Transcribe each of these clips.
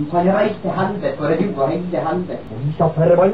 Du kan reise til helvete, for du går helt til helvete. Og vi skal forbanna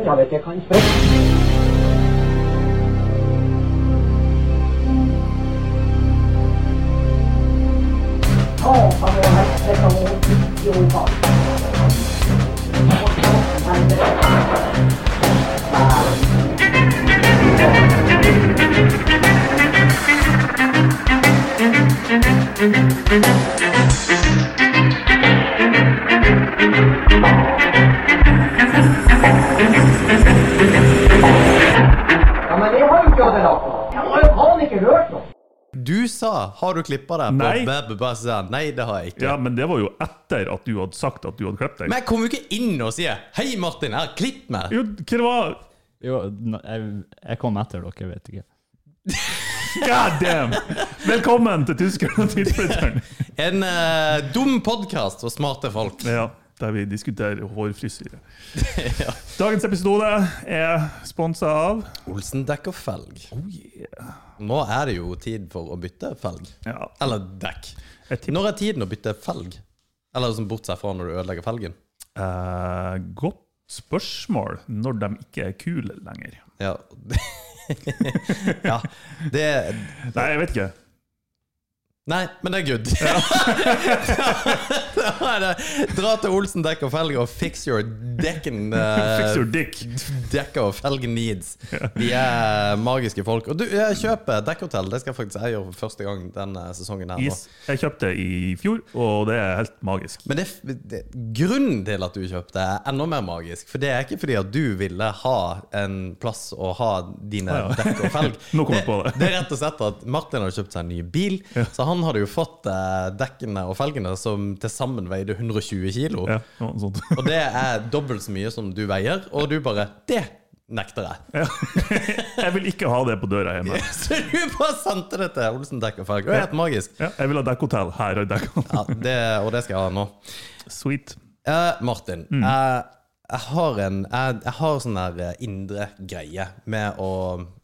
Jeg har jo faen ikke hørt noe. Du sa 'har du klippa deg' på Nei. Bæ, bæ, Nei, det har jeg ikke. Ja, men det var jo etter at du hadde sagt at du hadde klippet deg. Men jeg kom jo ikke inn og sier 'Hei, Martin, jeg har klippet meg'. Jo, hva det var Jo, jeg, jeg kom etter dere, vet ikke. God damn! Velkommen til Tyskerne og Tidsbryteren. En uh, dum podkast for smarte folk. Ja, der vi diskuterer hårfrisyre. Dagens episode er sponsa av Olsen dekk og felg. Oh yeah. Nå er det jo tid for å bytte felg. Ja, Eller dekk. Når er tiden å bytte felg? Eller liksom bortsett fra når du ødelegger felgen? Uh, Godt spørsmål når de ikke er kule lenger. Ja. ja. Det Nei, jeg vet ikke. Nei, men det er good. det Dra til Olsen dekk og felg og fix your decken. uh, Fix your dick. Dekke og felg needs. Vi er magiske folk. Og du, jeg kjøper dekkhotell. Det skal faktisk jeg gjøre for første gang denne sesongen. her yes. Jeg kjøpte i fjor, og det er helt magisk. Men det, det, grunnen til at du kjøpte, er enda mer magisk. For det er ikke fordi at du ville ha en plass å ha dine Ah, ja. dekk og felg. Nå kom jeg på det. Det er rett og slett at Martin har kjøpt seg en ny bil, så han hadde jo fått eh, dekkene og felgene som til sammen veide 120 kilo. Ja. Og det er dobbelt så mye som du veier, og du bare Det nekter jeg. Ja. Jeg vil ikke ha det på døra hjemme. Så du bare sendte det til Olsen dekk og felg. Det er helt magisk. Ja, jeg vil ha dekkhotell. Her har jeg dekkhotell. Ja, det, og det skal jeg ha nå. Sweet. Eh, Martin, Mm. jeg, jeg har en jeg, jeg har sånn der eh, indre greie med å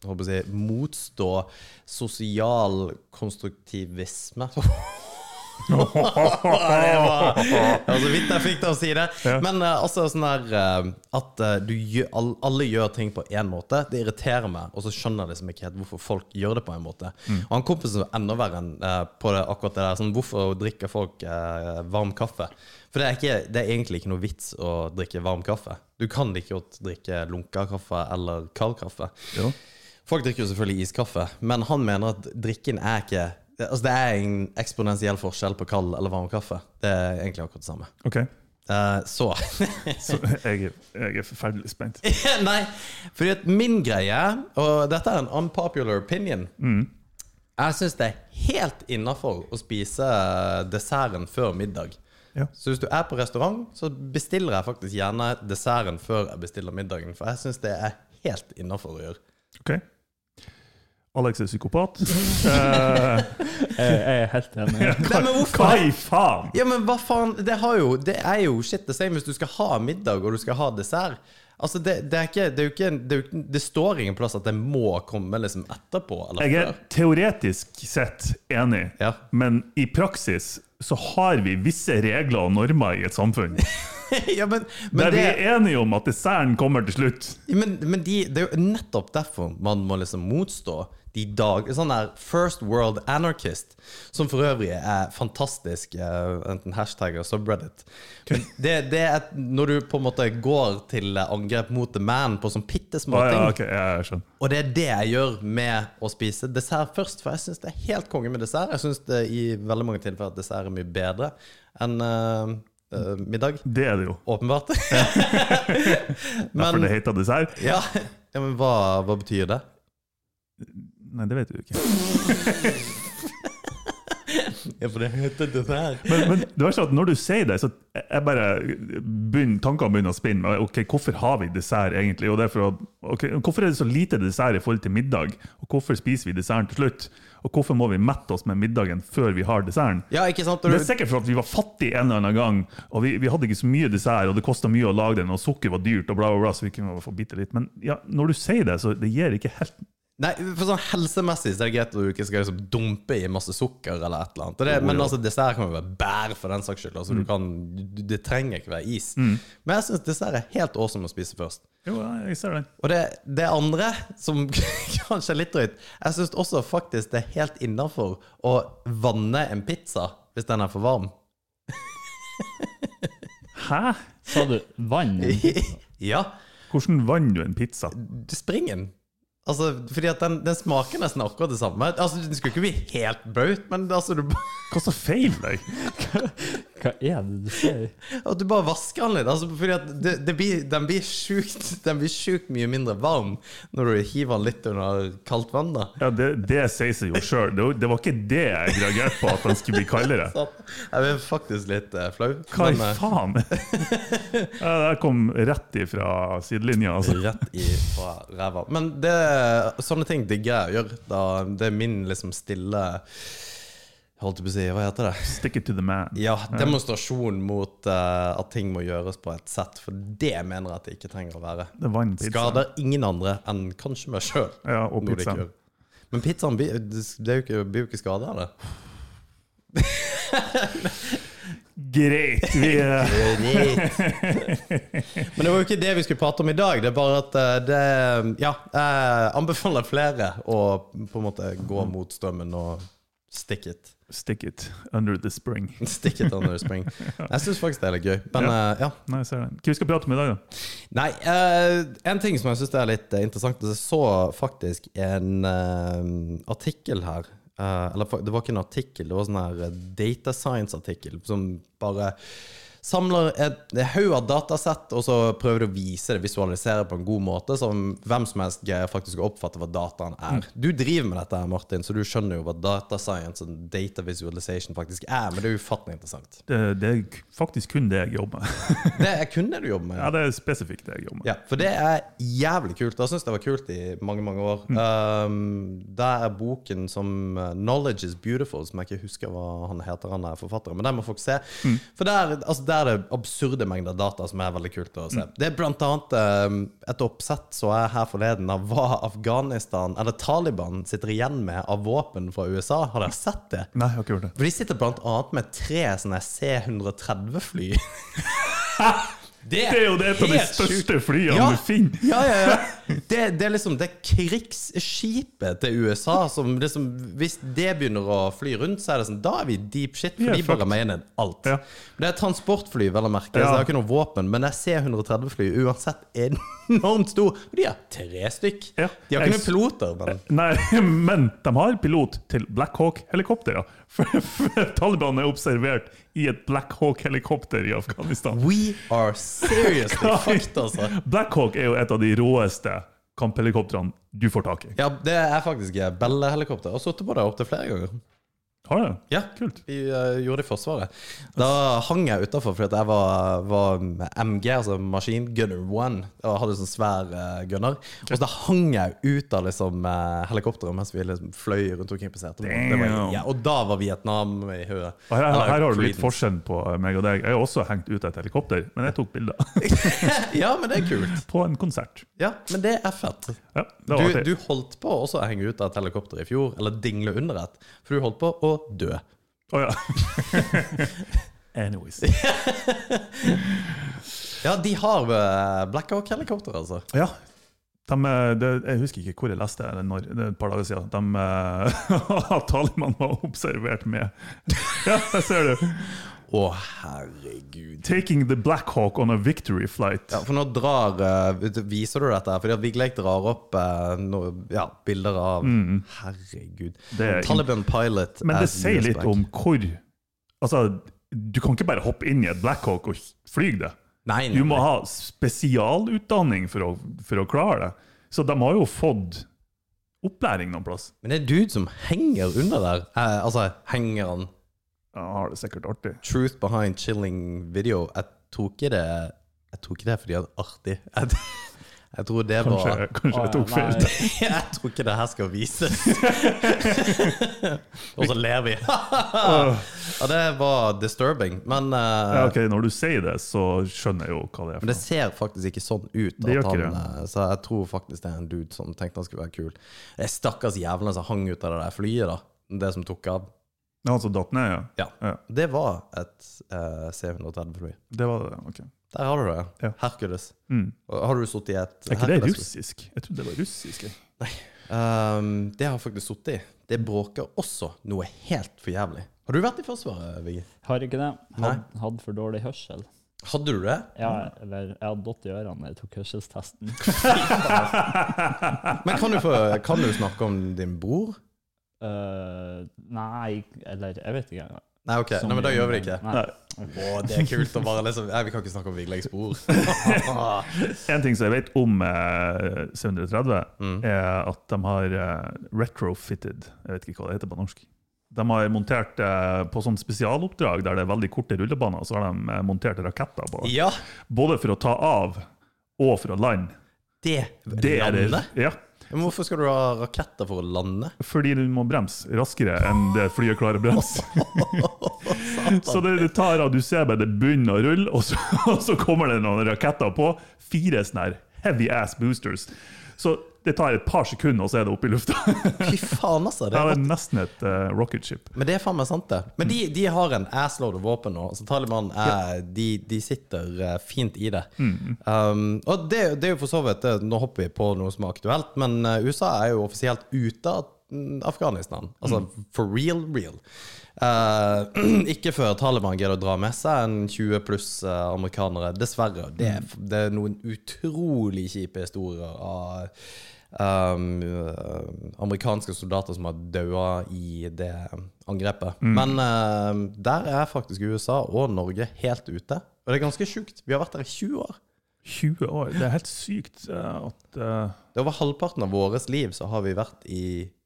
å si, motstå sosial konstruktivisme. det var så vidt jeg fikk til å si det. Men eh, altså sånn der eh, at du gjør, all, alle gjør ting på én måte, det irriterer meg. Og så skjønner jeg liksom ikke helt hvorfor folk gjør det på en måte. Og han kompisen er enda verre enn på det, akkurat det der. Sånn, hvorfor drikker folk varm kaffe? For det er, ikke, det er egentlig ikke noe vits å drikke varm kaffe. Du kan like godt drikke lunka kaffe eller kald kaffe. Jo. Folk drikker jo selvfølgelig iskaffe, men han mener at drikken er ikke Altså Det er en eksponentiell forskjell på kald eller varm kaffe. Det er egentlig akkurat det samme. OK. Uh, så Så jeg, jeg er forferdelig spent. Nei, fordi at min greie, og dette er en unpopular opinion Jeg syns det er helt innafor å spise desserten før middag. Ja. Så hvis du er på restaurant, så bestiller jeg faktisk gjerne desserten før jeg bestiller middagen. For jeg syns det er helt innafor å gjøre. OK. Alex er psykopat. Eh, Jeg, er helt enig. Nei, men hvorfor? hva i faen? Ja, men hva faen? Det, har jo, det er jo shit the same hvis du skal ha middag og du skal ha dessert. Altså, det, det er ikke Det, er jo ikke, det, er ikke, det står ingen plass at det må komme liksom etterpå eller Jeg er før. teoretisk sett enig, Ja. men i praksis så har vi visse regler og normer i et samfunn. ja, men, Der men, vi er enige om at desserten kommer til slutt. men, men de, det er jo nettopp derfor man må liksom motstå de dag... Sånn der First World Anarchist, som for øvrig er fantastisk, eh, enten hashtag og subreddit. Det, det er når du på en måte går til angrep mot the man på sånn bitte små ting. ting. ja, ok, jeg skjønner. Og det er det jeg gjør med å spise dessert først. For jeg syns det er helt konge med dessert. Jeg syns i veldig mange tilfeller at dessert er mye bedre enn uh, middag. Det er det jo. Åpenbart. Derfor det heter dessert. ja, ja, men hva, hva betyr det? Nei, det vet du ikke. Ja, for det heter dessert. Men, men det verste sånn at når du sier det, så jeg bare begynner, tankene begynner å spinne. Ok, Hvorfor har vi dessert egentlig? Og det er for å, ok, hvorfor er det så lite dessert i forhold til middag? Og hvorfor spiser vi desserten til slutt? Og hvorfor må vi mette oss med middagen før vi har desserten? Ja, ikke sant? Det er sikkert for at vi var fattige en eller annen gang, og vi, vi hadde ikke så mye dessert, og det kosta mye å lage den, og sukker var dyrt, og bla, bla, bla, så vi kunne få bitte litt. Men ja, når du sier det, så det gir ikke helt Nei, for sånn helsemessig så er det greit at du ikke skal liksom dumpe i masse sukker eller et eller annet. Det, men altså, dessert kan jo være bær for den saks skyld. Altså, du kan, det trenger ikke være is. Men jeg syns dessert er helt awesome å spise først. Jo, jeg ser det. Og det, det andre, som kanskje er litt drøyt Jeg syns også faktisk det er helt innafor å vanne en pizza hvis den er for varm. Hæ? Sa du vann? ja, Hvordan vanner du en pizza? du springer den. Altså, fordi at den, den smaker nesten akkurat det samme. Altså, Den skulle ikke bli helt blaut, men altså, du, Hva så feil deg? Hva er det du sier? at du bare vasker den litt. Altså, fordi at det, det blir, den blir sjukt Den blir sjukt mye mindre varm når du hiver den litt under kaldt vann. da Ja, Det, det sier seg jo sjøl. Det, var- det var ikke det jeg reagerte på, at den skulle bli kaldere. Jeg blir faktisk litt uh, flau. Hva i men, eh, faen? Ja, det kom rett ifra sidelinja, altså. Rett i fra ræva. Men det, sånne ting digger jeg å gjøre. Da, det er min liksom stille Holdt jeg på å si, hva heter det? Stick it to the man. Ja, demonstrasjon mot uh, at ting må gjøres på et sett. For det mener jeg at det ikke trenger å være. Det var en pizza. Skader ingen andre enn kanskje meg sjøl. Ja, og pizzaen. Men pizzaen blir jo ikke, blir jo ikke skada av det. Greit. Vi uh... Men det var jo ikke det vi skulle prate om i dag. Det er bare at eh, det Ja, jeg anbefaler flere å på en måte gå mot strømmen og stick it. Stick it under the spring. Stick it under the spring. Jeg syns faktisk det er litt gøy. Men eh, ja. Nei, ser den. Hva vi skal prate om i dag, da? Nei, uh, en ting som jeg syns er litt eh, interessant Jeg så faktisk en eh, artikkel her. Eh, eller det var ikke en artikkel, det var en eh, data science-artikkel som bare samler et haug av datasett, og så prøver du å vise det, visualisere på en god måte, som hvem som helst greier faktisk å oppfatte hva dataen er. Du driver med dette, her, Martin, så du skjønner jo hva data science og data visualization faktisk er, men det er ufattelig interessant. Det, det er faktisk kun det jeg jobber med. Det er kun det du jobber med. Ja, det er spesifikt det jeg jobber med. Ja, for det er jævlig kult. Jeg syns det var kult i mange mange år. Um, der er boken som uh, 'Knowledge is Beautiful', som jeg ikke husker hva han heter, han er forfatteren. Men den må folk se. For der, altså, der er det absurde mengder data som er veldig kult å se. Det er blant annet um, et oppsett så jeg her forleden av hva Afghanistan, eller Taliban, sitter igjen med av våpen fra USA. Har dere sett det? Nei, jeg har ikke gjort det. For de sitter blant annet med tre sånne C-130-fly. Det er jo det et av de største flyene Ja. du finner. Ja, ja, ja. Det, det er liksom det krigsskipet til USA som liksom Hvis det begynner å fly rundt, så er det sånn Da er vi deep shit, for er de bare mener alt. Ja. Det er transportfly, vel å merke, så Ja. det er jo ikke noe våpen, men jeg er C-130-fly uansett enormt stor. Og de har tre stykk. Ja. De har ikke noen piloter, men Nei, men de har pilot til Black Hawk-helikopter. Taliban er observert i et Black Hawk-helikopter i Afghanistan. We are seriously fucked, altså. Black Hawk er jo et av de råeste kamphelikoptrene du får tak i. Ja, det er faktisk Bell-helikopter. Og sittet på det opptil flere ganger. Har du? Ja, Kult. Vi uh, gjorde det i Forsvaret. Da hang jeg utafor fordi jeg var, var MG, altså Machine Gunner One, og hadde sånn svær uh, gunner. Og så da hang jeg ut av liksom, uh, helikopteret mens vi liksom fløy rundt omkring på setet. Ja, og da var Vietnam i hodet. Og her, her, her har du litt forskjell på meg og deg. Jeg har også hengt ut et helikopter, men jeg tok bilder Ja, men det er kult. på en konsert. Ja, men det er fett. Ja, det Du, du holdt på også å henge ut av et helikopter i fjor, eller dingle under et, for du holdt på å dø. Å ja. Anyways. Ja, de har uh, Black Hawk-helikopter, altså. Ja. De, de, jeg husker ikke hvor jeg leste det, når, det et par dager siden. De, eh, Taliban var observert med Ja, der ser du! Å, herregud. Taking the Black Hawk on a victory flight. Ja, for nå drar eh, Viser du dette? Fordi at Vigleik drar opp eh, no, ja, bilder av Herregud. Mm. Det er- Taliban pilot Men det sier litt om hvor Altså, du kan ikke bare hoppe inn i et Black Hawk og fly det. Nei, nei, Du må ha spesialutdanning for å, for å klare det. Så de har jo fått opplæring noen plass. Men det er dude som henger under der. Eh, altså, henger han Ja, har det sikkert artig. Truth behind chilling video? Jeg tror ikke det Jeg tror ikke det fordi jeg er artig. Jeg, Jeg tror det Kanskje, var kanskje jeg tok feil. Jeg tror ikke det her skal vises. Og så ler vi. ja, det var disturbing. Men, uh, Ja, ok, Når du sier det, så skjønner jeg jo hva det er. men det ser faktisk ikke sånn ut. Det gjør ikke han, eh, så jeg tror faktisk det er en dude som tenkte han skulle være kul. Det er stakkars jævla som hang ut av det der flyet, da. Det som tok av. Ja, Han som datt ned, ja. Ja. Ja. Det var et eh, C-130-fly. Det var det, ok. Der har du det. Ja. Hercules. Mm. Har du sittet i et Er ikke det Hercules-fly? russisk? Jeg trodde det var russisk. jeg. Um, det har jeg faktisk sittet i. Det bråker også noe helt for jævlig. Har du vært i Forsvaret, Vigge? Har ikke det. Nei. Had, hadde for dårlig hørsel. Hadde du det? Ja, eller jeg hadde dått i ørene da jeg tok hørselstesten. Men kan du, få, kan du snakke om din bror? Eh, nei, eller jeg vet ikke. Nei, ok. Nei, men da gjør vi det ikke. Nei. Å, det er kult å bare liksom Nei, vi kan ikke snakke om Viglegs bror. En ting som jeg vet om eh, 730, Mm. er at de har eh, retrofitted Jeg vet ikke hva det heter på norsk. De har montert eh, På sånn spesialoppdrag der det er veldig korte rullebaner, så har de eh, montert raketter på. Ja, Både for å ta av og for å lande. det, Det er det. Ja, Men hvorfor skal du ha raketter for å lande? fordi du må bremse raskere enn det flyet klarer å bremse. så det, det tar av, Du ser bare det begynner å rulle, og så, og så kommer det noen raketter på. Fire sånne heavy ass boosters. Så det tar et par sekunder, og så er det oppe i lufta. Fy faen, altså. Det er det nesten et uh, rocket ship. Men det er faen meg sant, det. Men de, de har en assload av våpen nå. Så Taliban er, de, de sitter eh, fint i det. Um, og det, det er jo for så vidt det, Nå hopper vi på noe som er aktuelt, men eh, USA er jo offisielt ute av mm, Afghanistan. Altså for real, real. Eh, ikke før Taliban greier å dra med seg en 20 pluss eh, amerikanere. Dessverre. Det, det er noen utrolig kjipe historier av um, amerikanske soldater som har daua i det angrepet. Men uh, der er faktisk USA og Norge helt ute. Og det er ganske sjukt. Vi har vært der i 20 år. 20 år. Det er helt sykt eh, at uh... Det er Over halvparten av vårt liv så har vi vært i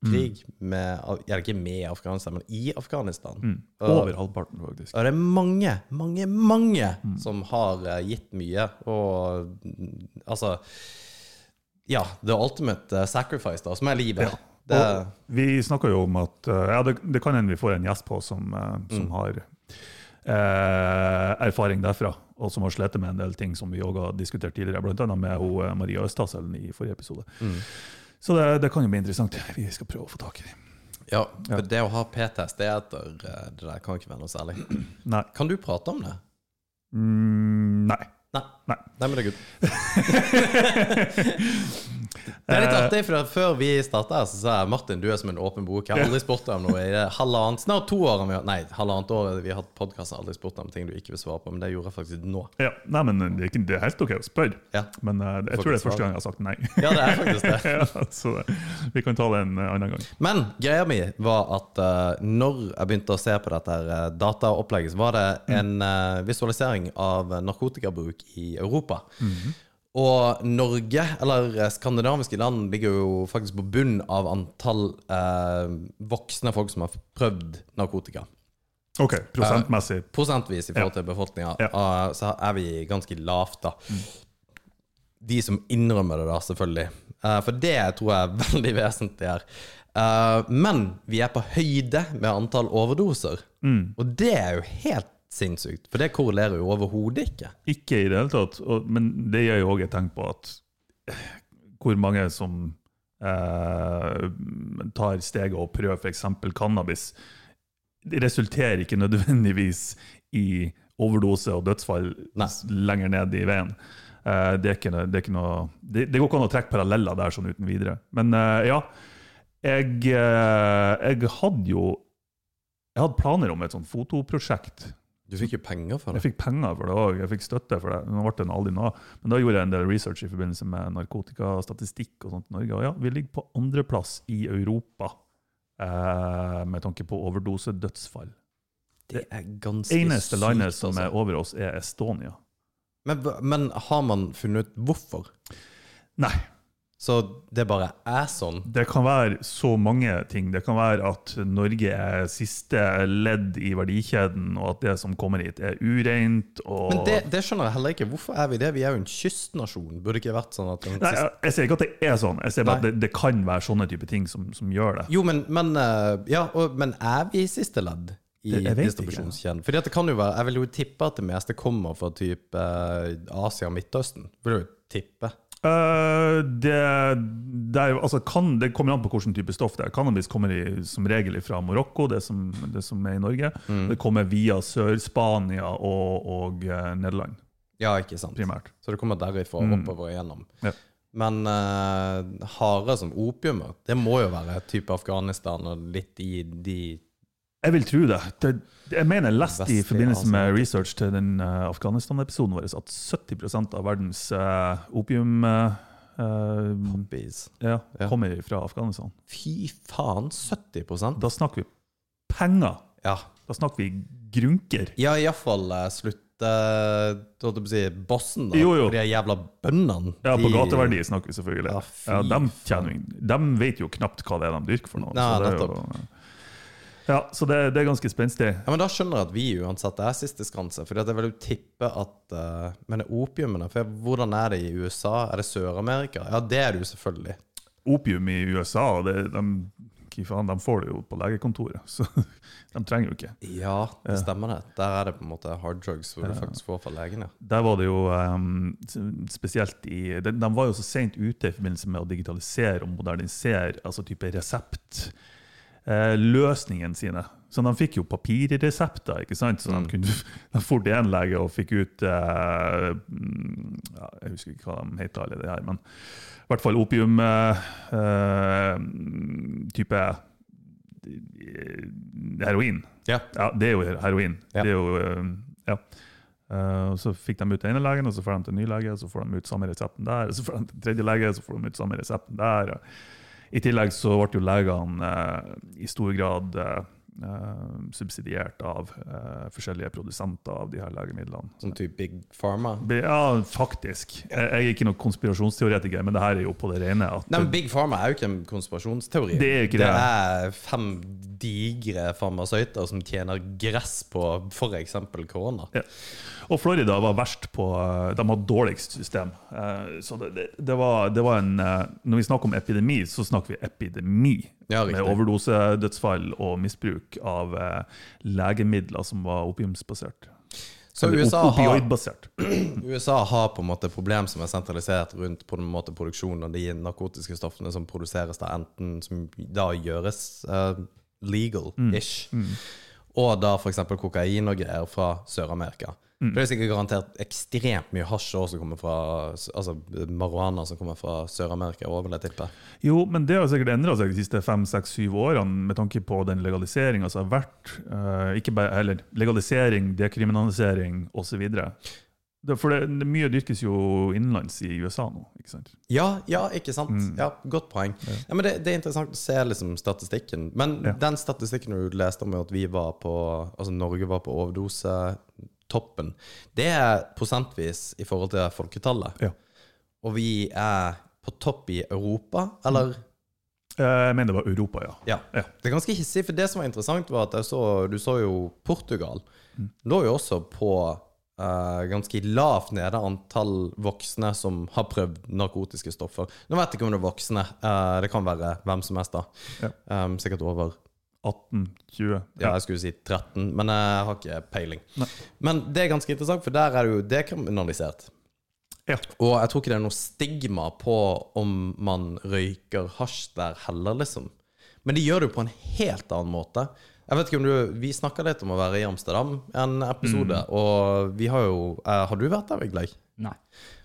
krig med Eller ikke med Afghanistan, men i Afghanistan. mm, Og- Over halvparten, faktisk. Og det er mange, mange, mange som har eh, gitt mye. Og mm, altså Ja, the ultimate sacrifice, da, som er livet. Det, vi snakker jo om at ja, det, det kan hende vi får en gjest på som, som har eh, erfaring derfra, og som har slitt med en del ting som vi òg har diskutert tidligere, bl.a. med hun, eh, Maria Østaselen i forrige episode. Så det, det kan jo bli interessant. Vi skal prøve å få tak i dem. ja, for det å ha PTSD-etter, eh, det der kan ikke være noe særlig. Nei. Kan du prate om det? Mm, nei. Nei. Nei. Nei, men det er good. Det er litt artig, for før vi starta så sa jeg Martin, du er som en åpen bok. Jeg har aldri spurt deg om noe i det halvannet, snart to år. Vi har, nei, halvannet år vi har hatt podkast, aldri spurt deg om ting du ikke vil svare på, men det gjorde jeg faktisk nå. Ja, nei, men det er, ikke, det er helt OK å spørre. Ja, Men uh, jeg tror det er første gang jeg har sagt nei. ja det er faktisk det. ja, så det, vi kan ta det en uh, annen gang. Men greia mi var at uh, når jeg begynte å se på dette eh, dataopplegget, så var det en eh, visualisering av narkotikabruk i Europa. Og Norge, eller eh, skandinaviske land, ligger jo faktisk på bunn av antall eh, voksne folk som har prøvd narkotika. OK, prosentmessig. Prosentvis i forhold til befolkninga, Ja. eh, så er vi ganske lavt, da. De som innrømmer det, da, selvfølgelig. Eh, for det tror jeg er veldig vesentlig her. Eh, men vi er på høyde med antall overdoser. Og det er jo helt sinnssykt, for det korrelerer jo overhodet ikke. Ikke i det hele tatt, og, men det gjør jo òg et tegn på at eh, hvor mange som eh, tar steget og prøver f.eks. cannabis, det resulterer ikke nødvendigvis i overdose og dødsfall Nei. lenger ned i veien. Eh, det, noe- det, noe, det, det går ikke an å trekke paralleller der sånn uten videre. Men eh, ja, jeg, eh, jeg hadde jo jeg hadde planer om et sånt fotoprosjekt Du fikk jo penger for det? jeg fikk penger for det òg, jeg fikk støtte for det. Nå ble det aldri noe. Men da gjorde jeg en del research i forbindelse med narkotikastatistikk og sånt i Norge. Og ja, vi ligger på andreplass i Europa eh, med tanke på overdosedødsfall. Det er ganske Eneste landet som altså. er over oss, er Estonia. men, men har man funnet ut hvorfor? Nei. Så det bare er sånn. Det kan være så mange ting. Det kan være at Norge er siste ledd i verdikjeden, og at det som kommer hit, er ureint. Og... Men det, det skjønner jeg heller ikke. Hvorfor er vi det? Vi er jo en kystnasjon. Burde ikke vært sånn at Nei, jeg, jeg sier ikke at det er sånn, jeg sier bare at det, det kan være sånne type ting som, som gjør det. Jo, men, men, eh, ja, og, men er vi siste ledd i distribusjonskjeden? Fordi at det kan jo være, Jeg vil jo tippe at det meste kommer fra type eh, Asia og Midtøsten. Vil jo tippe. Eh, det, det, er, jo- altså kan, det kommer an på hvilken type stoff det er. Cannabis kommer i, som regel fra Marokko, det som, det som er i Norge. Mm. Det kommer via Sør-Spania og, og uh, Nederland, Ja, ikke sant? primært. Så det kommer derifra Mm. oppover igjennom. Ja. Men uh, hare som opiumer, det må jo være type Afghanistan og litt i de Jeg vil tro det. det jeg mener jeg leste i forbindelse med research til den uh, Afghanistan-episoden vår at 70% av verdens uh, opium Uh, ja, Ja. kommer fra Afghanistan. Fy faen, 70% Da snakker vi penger. Ja. Da snakker vi grunker. Ja, iallfall uh, slutte Holdt jeg på å si bossen, da. Jo, jo. De jævla bøndene. Ja, på de- gateverdi snakker vi selvfølgelig. Ja, Ja, de, tjener, de vet jo knapt hva det er de dyrker for noe. Nei, så det er nettopp. Ja, så det, det er ganske spenstig. Ja, men Da skjønner jeg at vi uansett er siste skanse. For jeg vil jo tippe at uh, Men opiumene for Hvordan er det i USA? Er det Sør-Amerika? Ja, det er det jo selvfølgelig. Opium i USA, det, de, faen, de får det jo på legekontoret, så de trenger jo ikke. Ja, det stemmer det. Der er det på en måte hard drugs hvor du faktisk får fra legene. Der var det jo um, spesielt i de, de var jo så sent ute i forbindelse med å digitalisere og modernisere altså type resept. Eh, løsningene sine. Så de fikk jo papirresepter, ikke sant? så de kunne de for til en lege og fikk ut eh, mm, ja, Jeg husker ikke hva de heter, alle det her, men i hvert fall opium eh, eh, eh, heroin. Ja. Ja, det er jo heroin. Ja. Det er jo, ja. Uh, så fikk de ut den ene legen, og så får de til en ny lege, og så får de ut samme resepten der. Og så får de til tredje lege, og så får de ut samme resepten der. Og I tillegg så ble jo legene eh, i stor grad eh, subsidiert av eh, forskjellige produsenter av de her legemidlene. Sånn type Big Pharma. Ja, faktisk. Jeg, er ikke noen konspirasjonsteoretiker, men det her er jo på det rene. at Nei, men Big Pharma er jo ikke en konspirasjonsteori. Det er ikke det. Det er fem digre farmasøyter som tjener gress på f.eks. korona. Ja. Og Florida var verst på eh, De hadde dårligst system. Eh, Så det, det, det, var, det var en eh, Når vi snakker om epidemi, så snakker vi epidemi. Ja, med overdosedødsfall og misbruk av eh, legemidler som var opiumsbasert. Så USA har, USA har på en måte problem som er sentralisert rundt på en måte produksjonen av de narkotiske stoffene som produseres der, enten som da gjøres uh, legal-ish, og da f.eks. kokain og greier fra Sør-Amerika. Det er sikkert garantert ekstremt mye hasj som kommer fra Altså marihuana som kommer fra Sør-Amerika òg, vil jeg tippe. Jo, men det har sikkert endra seg de siste fem, seks, syv årene med tanke på den legaliseringa som har vært. Uh, ikke bare, eller legalisering, dekriminalisering osv. For det, det, mye dyrkes jo innenlands i USA nå. ikke sant? Ja, ja, ikke sant? Ja, Godt poeng. Ja. men det, det er interessant å se liksom, statistikken. Men Ja. den statistikken du leste om at vi var på Altså Norge var på overdosetoppen, det er prosentvis i forhold til folketallet. Ja. Og vi er på topp i Europa, eller? Eh, Jeg mener det var Europa, ja. Ja. Ja. Det er ganske hissig, for det som var interessant, var at så, du så jo Portugal. Lå jo også på uh, ganske lavt nede antall voksne som har prøvd narkotiske stoffer. Nå vet jeg ikke om det er voksne. uh, det kan være hvem som helst, da. Ja. Um, sikkert over 18, 20 ja, jeg skulle si 13, men jeg har ikke peiling. Nei. Men det er ganske interessant, for der er det jo dekriminalisert. Ja. Og jeg tror ikke det er noe stigma på om man røyker hasj der heller, liksom. Men de gjør det jo på en helt annen måte. Jeg vet ikke om du, Vi snakka litt om å være i Amsterdam en episode, Mm. og vi har jo eh, Har du vært der, Vigleik? Nei.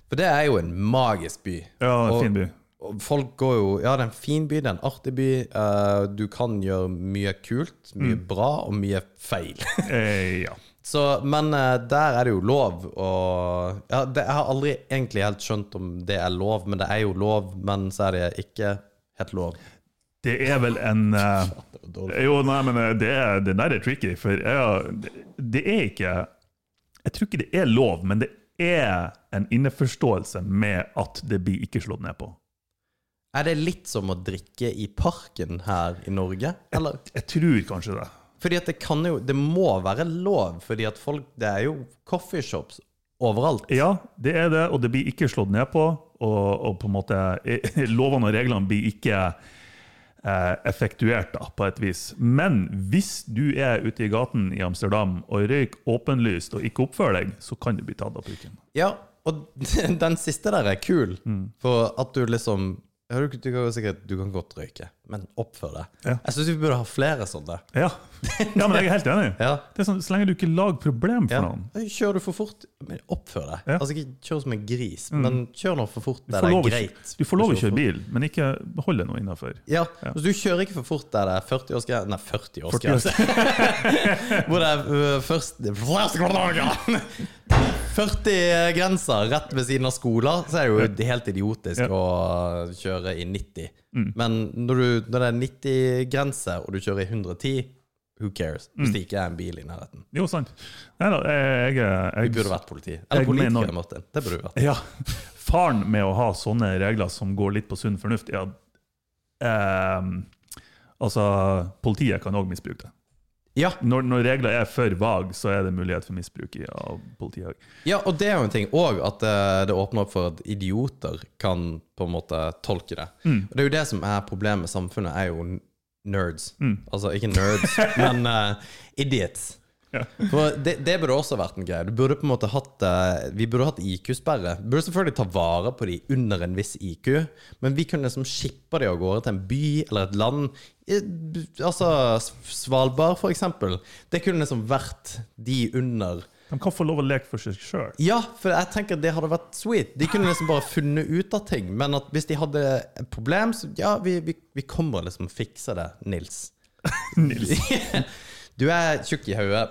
For det er jo en magisk by. Ja, Og- fin by. Folk går jo Ja, det er en fin by, det er en artig by. Uh, du kan gjøre mye kult, mye Mm. bra og mye feil. Eh, ja. Så, men uh, der er det jo lov å ja, det, Jeg har aldri egentlig helt skjønt om det er lov, men det er jo lov. Men så er det ikke helt lov. Det er vel en dårlig. Jo, nei, men det, er, det der er tricky, for jeg, det, det er ikke Jeg tror ikke det er lov, men det er en innforståelse med at det blir ikke slått ned på. Er det litt som å drikke i parken her i Norge? Eller? Jeg tror kanskje det. Fordi at det kan jo Det må være lov, fordi at folk Det er jo coffeeshops overalt. Ja, det er det, og det blir ikke slått ned på. Og, og på en måte eh, Lovene og reglene blir ikke eh, effektuert da, på et vis. Men hvis du er ute i gaten i Amsterdam og røyker åpenlyst og ikke oppfører deg, så kan du bli tatt av bruken. Ja, og den siste der er kul. For at du liksom ja, du, du, kan sikkert, du kan godt røyke, men oppfør deg. Ja. Jeg syns vi burde ha flere sånne. Ja. ja, men jeg er helt enig. Ja. Det er sånn, Så lenge du ikke lager problem for Ja. noen. Kjører du for fort, men oppfør deg. Ja. Altså Ikke kjør som en gris, men kjør nå for fort der det er greit. du får lov å kjøre bil, men ikke hold deg nå innafor. Ja, altså Du kjører ikke for fort der det er 40-årsgrense Nei, 40 40-årsgrense. Hvor det er uh, først 40-grenser rett ved siden av skoler, så er det jo helt idiotisk Ja. Mm. å kjøre i 90. Men når, du, når det er 90-grense, og du kjører i 110, who cares? Mm. Hvis det ikke er en bil i nærheten. Jo, sant. Nei da, jeg, jeg, Vi burde vært politi. Eller politiker, Martin. Det burde vi vært. Ja. Faren med å ha sånne regler som går litt på sunn fornuft, er at eh, Altså, politiet kan òg misbruke det. Ja, Når, når regler er for vage, så er det mulighet for misbruk av politiet òg. Ja, og det er jo en ting òg, at eh, det åpner opp for at idioter kan på en måte tolke det. Mm. Og det er jo det som er problemet med samfunnet, er jo nerds. nerds. Altså ikke nerds, men uh, idiots. Ja. Det, det burde også vært en greie. Du burde på en måte hatt eh, Vi burde hatt IQ-sperre. Burde selvfølgelig ta vare på de under en viss IQ, men vi kunne liksom shippe de av gårde til en by eller et land. Altså Svalbard, for eksempel. Det kunne liksom vært de under De kan få lov å leke for seg sjøl. ja, for jeg tenker det hadde vært sweet. De kunne liksom bare funnet ut av ting. Men at hvis de hadde et problem, så ja, vi, vi, vi kommer liksom og fikser det, Nils. Nils. Du er tjukk i hodet,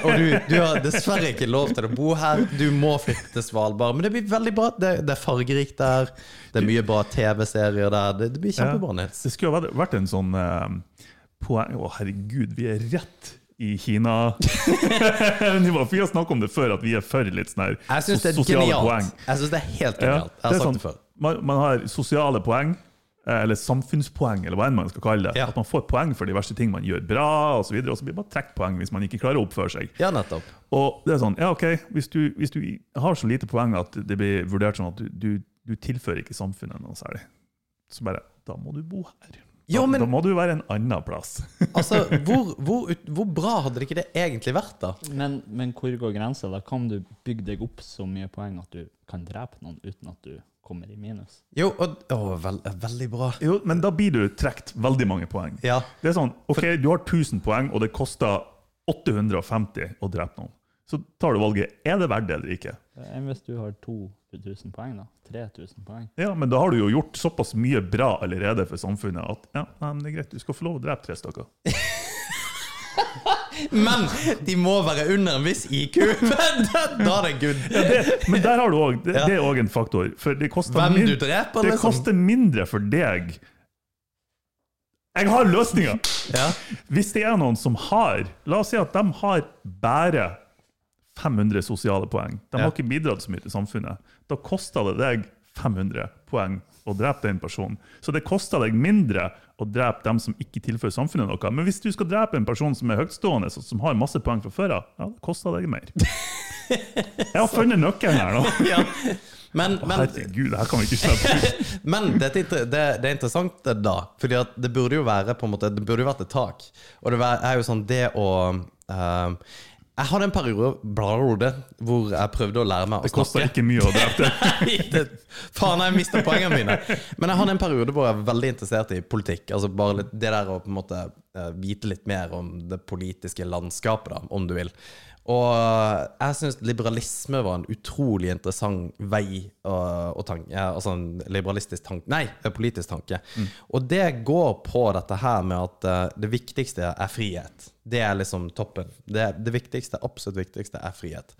og du, du har dessverre ikke lov til å bo her. Du må flytte til Svalbard. Men det blir veldig bra. Det, det er fargerikt der. Det er mye bra TV-serier der. Det, det blir kjempebra, Nils. Det skulle jo vært- en sånn uh, poeng Å, herregud, vi er rett i Kina. Nivå. Vi har snakket om det før, at vi er for litt sånn her syns er sosiale genialt. poeng. Jeg synes det er helt Ja, genialt. Jeg har sagt sånn, det før. man, man har sosiale poeng, eller samfunnspoeng, eller hva enn man skal kalle det. Ja. At man får poeng for de verste ting man gjør bra, og, så videre, og så blir det bare trukket poeng hvis man ikke klarer å oppføre seg. Ja, nettopp. Og det er sånn, ja ok, hvis du, hvis du har så lite poeng at det blir vurdert sånn at du, du, du tilfører ikke samfunnet noe særlig, så bare, da må du bo her. Da, Ja, men- da må du være en annen plass. Altså, hvor, hvor, hvor bra hadde det ikke det egentlig vært, da? Men, men hvor går grensa? Da kan du bygge deg opp så mye poeng at du kan drepe noen uten at du kommer i minus. Jo, og, å, veld, veldig bra. Jo, men da blir du trekt veldig mange poeng. Ja. Det er sånn, ok, du har 1000 poeng, og det koster 850 å drepe noen. Så tar du valget, er det verdt det eller ikke? Enn hvis du har 2000 poeng, da? 3000 poeng? Ja, men da har du jo gjort såpass mye bra allerede for samfunnet at ja, nei, men det er greit, du skal få lov å drepe tre stykker. Men de må være under en viss IQ! da, da er det good. Ja, det, men der har du også, det, det er òg en faktor. For det koster, Hvem min- du dreper, det liksom. koster mindre for deg Jeg har løsninga! Ja. Hvis det er noen som har La oss si at de har bare 500 sosiale poeng. De Ja. har ikke bidratt så mye til samfunnet. Da koster det deg 500 poeng å drepe den personen. Så det koster deg mindre å drepe dem som ikke tilfører samfunnet noe. Men hvis du skal drepe en person som er høytstående, som har masse poeng fra før av, ja, det koster deg mer. Jeg har funnet nøkkelen her nå. ja. Men, men, Herregud, det her kan vi ikke slippe ut. men det, det er interessant da. Fordi det burde jo være på en måte Det burde jo vært et tak. Og det er jo sånn det å eh, Jeg hadde en periode hvor jeg prøvde å lære meg å snakke. Det koster ikke mye å drepe. Nei, det, faen, jeg mista poengene mine. Men jeg hadde en periode hvor jeg var veldig interessert i politikk. Altså bare litt, Det der å på en måte eh, vite litt mer om det politiske landskapet, da, om du vil. Og jeg syns liberalisme var en utrolig interessant vei og, tanke Altså en liberalistisk tanke Nei, en politisk tanke. Og det går på dette her med at eh, det viktigste er frihet. Det er liksom toppen. Det, det viktigste, absolutt viktigste er frihet.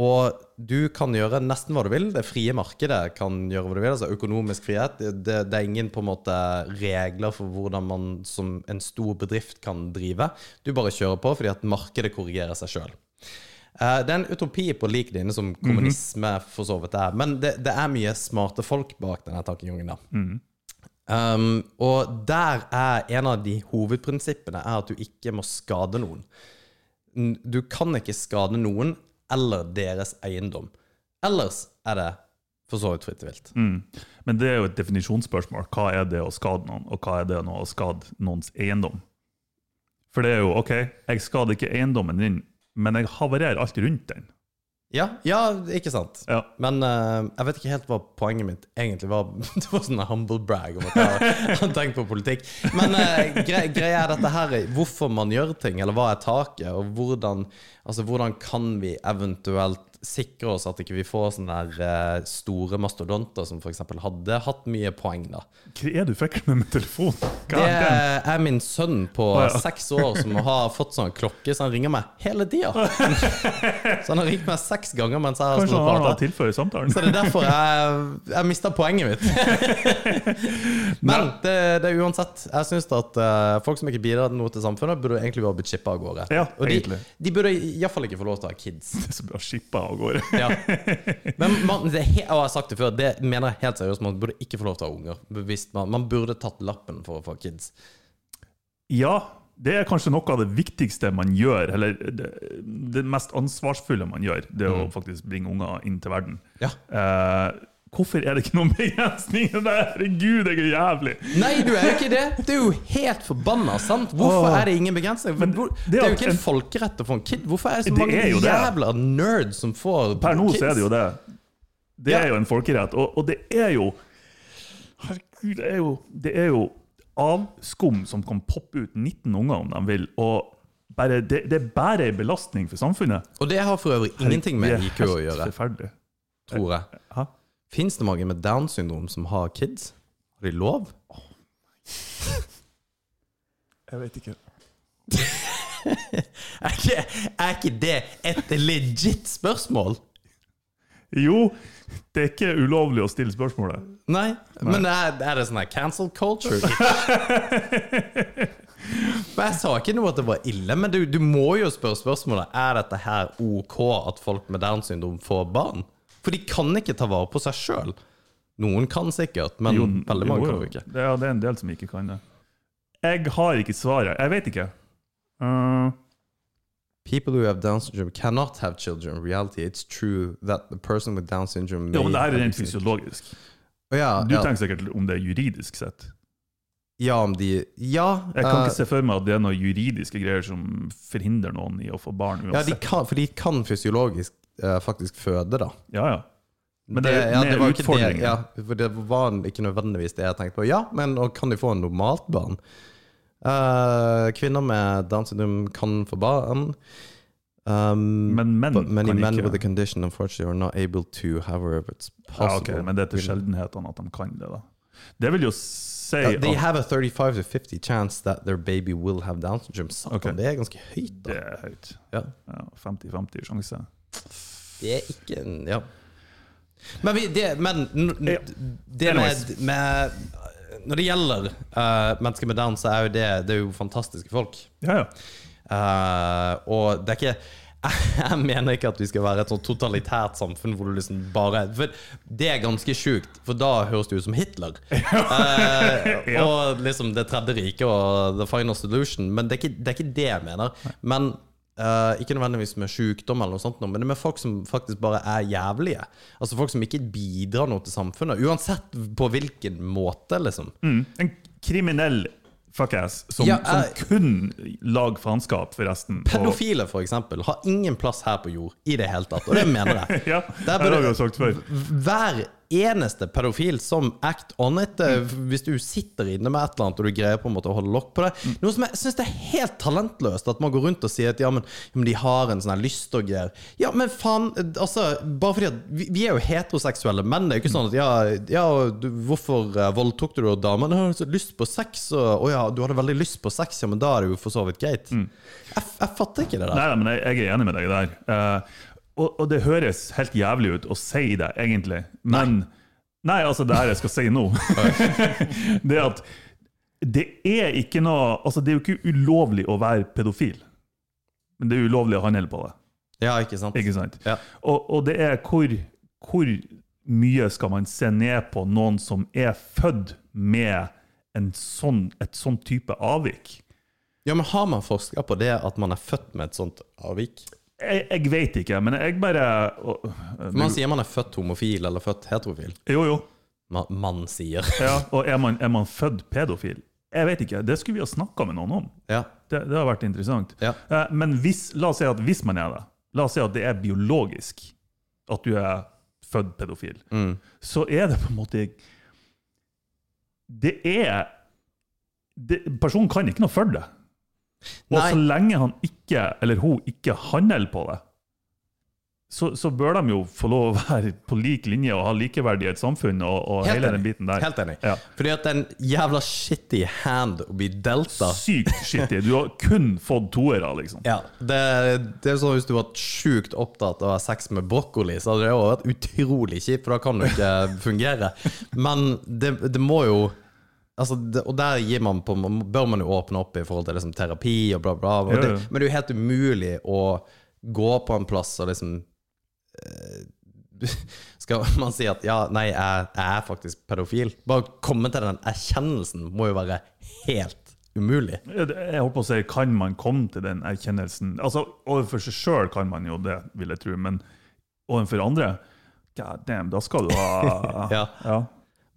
Og du kan gjøre nesten hva du vil. Det frie markedet kan gjøre hva du vil. Altså økonomisk frihet. Det, det, er ingen på en måte regler for hvordan man som en stor bedrift kan drive. Du bare kjører på fordi at markedet korrigerer seg sjøl. Det er en utopi på lik linje som kommunisme for så vidt er. Men det, det er mye smarte folk bak denne tankegangen. da. Um, og der er en av de hovedprinsippene er at du ikke må skade noen. Du kan ikke skade noen eller deres eiendom. Ellers er det for så vidt fritt vilt. Mm. Men det er jo et definisjonsspørsmål. Hva er det å skade noen, og hva er det å skade noens eiendom? For det er jo OK, jeg skader ikke eiendommen din, men jeg havarerer alt rundt den. Ja, ja ikke sant? Ja. Men uh, jeg vet ikke helt hva poenget mitt egentlig var. Det var sånn humble brag om at jeg har tenkt på politikk. Men uh, gre greia er dette her hvorfor man gjør ting, eller hva er taket, og hvordan, altså, hvordan kan vi eventuelt sikre oss at ikke vi får sånne der eh, store mastodonter som f.eks. hadde hatt mye poeng, da. Hva er du fikk med med telefon? Det God damn. er min sønn på oh, ja. seks år som har fått sånn klokke, så han ringer meg hele tida. Så han har ringt meg seks ganger mens jeg har stått og samtalen? Så det er derfor jeg, jeg mista poenget mitt. Men det, det er uansett. Jeg syns at eh, folk som ikke bidrar noe til samfunnet, burde egentlig bare blitt shippa av gårde. Ja, og de, de burde iallfall ikke få lov til å ha kids. Så bra skippa av gårde. Ja. Men man, det og jeg har sagt det før, det mener jeg helt seriøst. Man burde ikke få lov til å ha unger. Man, man burde tatt lappen for å få kids. Ja, det er kanskje noe av det viktigste man gjør, eller det, det mest ansvarsfulle man gjør, det mm. å faktisk bringe unger inn til verden. Ja. Eh, hvorfor er det ikke noen begrensninger der? Herregud, jeg er jævlig! Nei, du er jo ikke det! Det er jo helt forbanna, sant? Hvorfor Åh. er det ingen begrensninger? Men hvor- det det er jo ikke en en- folkerett å få en kid. Hvorfor er det så Det mange det. jævla nerds som får kids? Per nå så er det jo det. Det Ja. er jo en folkerett. Og, og det er jo Herregud, det er jo, det er jo avskum som kan poppe ut 19 unger om de vil. Og bare, det, det er bare en belastning for samfunnet. Og det har for øvrig ingenting med IQ å gjøre, Forferdelig. tror jeg. Fins det mange med Downs syndrom som har kids? Har de lov? Jeg vet ikke. Er ikke, er ikke det et legit spørsmål? Jo, det er ikke ulovlig å stille spørsmålet. Nei, men er, er det sånn her cancel culture? Men Jeg sa ikke noe at det var ille, men du, du må jo spørre spørsmålet Er dette her ok at folk med Downs syndrom får barn. For de kan ikke ta vare på seg sjøl. Noen kan sikkert, men Jo, veldig mange jo, kan jo. jo ikke. Det er, det er en del som ikke kan det. Jeg har ikke svaret. Jeg vet ikke. Uh, People who have Down syndrome cannot have children. In reality, it's true that the person with Down syndrome may ja, men det her er rent fysiologisk. Ja, Du ja. tenker sikkert om det er juridisk sett. ja, om de Ja, Jeg kan uh, ikke se for meg at det er noen juridiske greier som forhindrer noen i å få barn ja de uansett. kan, for de kan fysiologisk uh, faktisk føde, da. Ja, ja. Men det er ja, det var ikke. Det, ja, for det var ikke nødvendigvis det jeg tenkte på. Ja, men kan de få en normalt barn? Eh, kvinner med Downs syndrom kan få barn. Um, Men menn but many kan men ikke. with a condition unfortunately are not able to, however it's Ja, possible. Men det er til sjeldenhetene at de kan det, da. Det vil jo si Uh, they at have a 35 to 50 chance that their baby will have Down syndrome. Okay. Det er ganske høyt, det er høyt. Ja. Ja, 50-50 sjanse. Det er ikke Ja. Men, vi, det, men det med, med Når det gjelder uh, mennesker med Down, så er jo det, det er jo fantastiske folk. Ja, ja. Uh, og det er ikke jeg mener ikke at vi skal være et sånn totalitært samfunn hvor du liksom bare For det er ganske sjukt, for da høres det ut som Hitler. uh. Og liksom Det tredje riket og the final solution. Men det er ikke det, er ikke det jeg mener. Men eh, Ikke nødvendigvis med sykdom, eller noe sånt, men det er med folk som faktisk bare er jævlige. Altså Folk som ikke bidrar noe til samfunnet. Uansett på hvilken måte, liksom. Mm. En kriminell fuckass som, Ja, som kun lager faenskap for resten. Pedofile, for eksempel, har ingen plass her på jord i det hele tatt. Og det mener jeg. Ja, det burde- har vi sagt før. Eneste pedofil som act on it, Mm. hvis du sitter inne med et eller annet og du greier på en måte å holde lokk på det Noe som jeg syns er helt talentløst, at man går rundt og sier at ja, men, ja, men de har en sånn lyst og greier. Ja, men faen, eh, altså Bare fordi at vi, vi er jo heteroseksuelle menn. Det er jo ikke sånn at ja, ja du, hvorfor eh, voldtok du da damen? Hun har lyst på sex, og å ja, du hadde veldig lyst på sex, ja, men da er det jo for så vidt greit. Jeg, jeg fatter ikke det der. Nei, nei, men jeg, jeg er enig med deg der. Eh, og, og det høres helt jævlig ut å si det, egentlig. Men Nei, altså det her jeg skal si nå. det at det er ikke noe Altså, det er jo ikke ulovlig å være pedofil. Men det er ulovlig å handle på det. Ja, ikke sant? Ikke sant? Ja. Og, og det er hvor, hvor mye skal man se ned på noen som er født med en sånn, et sånn type avvik? Ja, men har man forska på det at man er født med et sånt avvik? Jeg, jeg vet ikke, men jeg bare å, Man sier man er født homofil eller født heterofil. Jo, jo. Man, man sier. Ja, og er man, er man født pedofil? Jeg vet ikke. Det skulle vi ha snakka med noen om. Ja. Det, det har vært interessant. Ja. Eh, Men hvis, la oss si at hvis man er det, la oss si at det er biologisk at du er født pedofil, Mm. så er det på en måte Det er det, Personen kan ikke noe for det. Og Nei. så lenge han ikke, eller hun ikke handler på det, så, så bør de jo få lov å være på lik linje og ha likeverdig i et samfunn og, og hele enig. den biten der. Helt enig. Ja. Fordi at det er en jævla shitty hand å bli delta. Sykt shitty. Du har kun fått toere, liksom. Ja, det, det er sånn Hvis du var sjukt opptatt av å ha sex med brokkoli, så hadde det vært utrolig kjipt, for da kan du ikke fungere. Men det, det må jo Altså, det, og der gir man på, bør man jo åpne opp i forhold til liksom, terapi og bla, bla. Og det, men det er jo helt umulig å gå på en plass og liksom eh, Skal man si at ja, nei, jeg, jeg er faktisk pedofil? Bare komme til den erkjennelsen må jo være helt umulig. Jeg holdt på å si, Kan man komme til den erkjennelsen? Altså, Overfor seg sjøl kan man jo det, vil jeg tro, men overfor andre God damn, da skal du ha Ja. ja.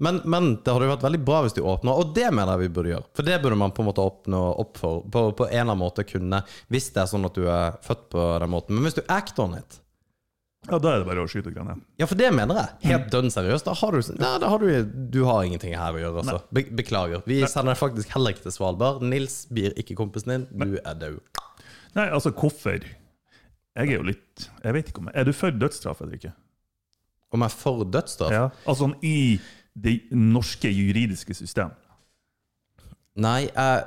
Men, men det hadde jo vært veldig bra hvis de åpner, og det mener jeg vi burde gjøre. For det burde man på en måte åpne opp for. På, på en eller annen måte kunne, hvis det er sånn at du er født på den måten. Men hvis du act on it ja, da er det bare å skyte grann. Ja, for det mener jeg. Helt dønn seriøst. Da har du Nei, da har du, du har ingenting her å gjøre, altså. Be beklager. Vi sender deg faktisk heller ikke til Svalbard. Nils blir ikke kompisen din. Du er død. Nei, altså, hvorfor? Jeg er jo litt Jeg vet ikke om jeg Er du for dødsstraff eller ikke? Om jeg er for dødsstraff? Ja. Altså sånn i det norske juridiske system. Nei, jeg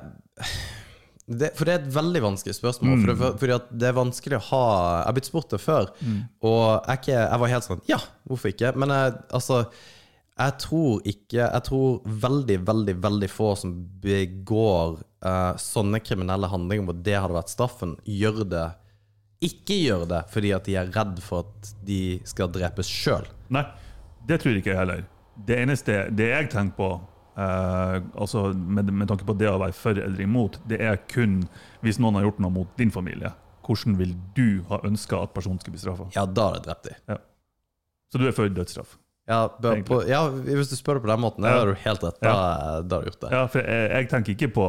det, For det er et veldig vanskelig spørsmål. For det, fordi for det er vanskelig å ha Jeg har blitt spurt det før, og jeg, ikke, jeg var helt sånn Ja, hvorfor ikke? Men jeg, altså jeg tror ikke Jeg tror veldig, veldig veldig få som begår eh, sånne kriminelle handlinger hvor det hadde vært straffen, gjør det Ikke gjør det fordi at de er redd for at de skal drepes sjøl. Nei, det tror ikke jeg heller. Det eneste det jeg tenker på, eh, altså med, med tanke på det å være for eller imot, det er kun hvis noen har gjort noe mot din familie. Hvordan vil du ha ønska at personen skulle bli straffa? Ja, da har jeg drept dem. Så du er for dødsstraff? Ja, på, ja, hvis du spør det på den måten, da Ja. har du helt rett. Da, da har du gjort det. Ja, for jeg, jeg tenker ikke på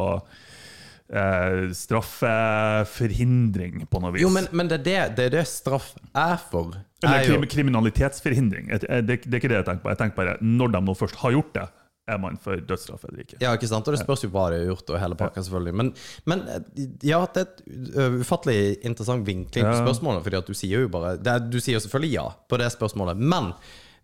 eh, straffeforhindring på noe vis. Jo, men, men det, er det, det er det straff er for. Eller Er krim, kriminalitetsforhindring. Jeg- Det, det er ikke det jeg tenker på. Jeg tenker bare når de nå først har gjort det, er man for dødsstraff eller ikke. ja, ikke sant? Og det spørs jo hva de har gjort, og hele pakka, selvfølgelig. Men, men ja, det er et ufattelig interessant vinkling på spørsmålet, fordi at du sier jo bare Du sier jo selvfølgelig ja på det spørsmålet, men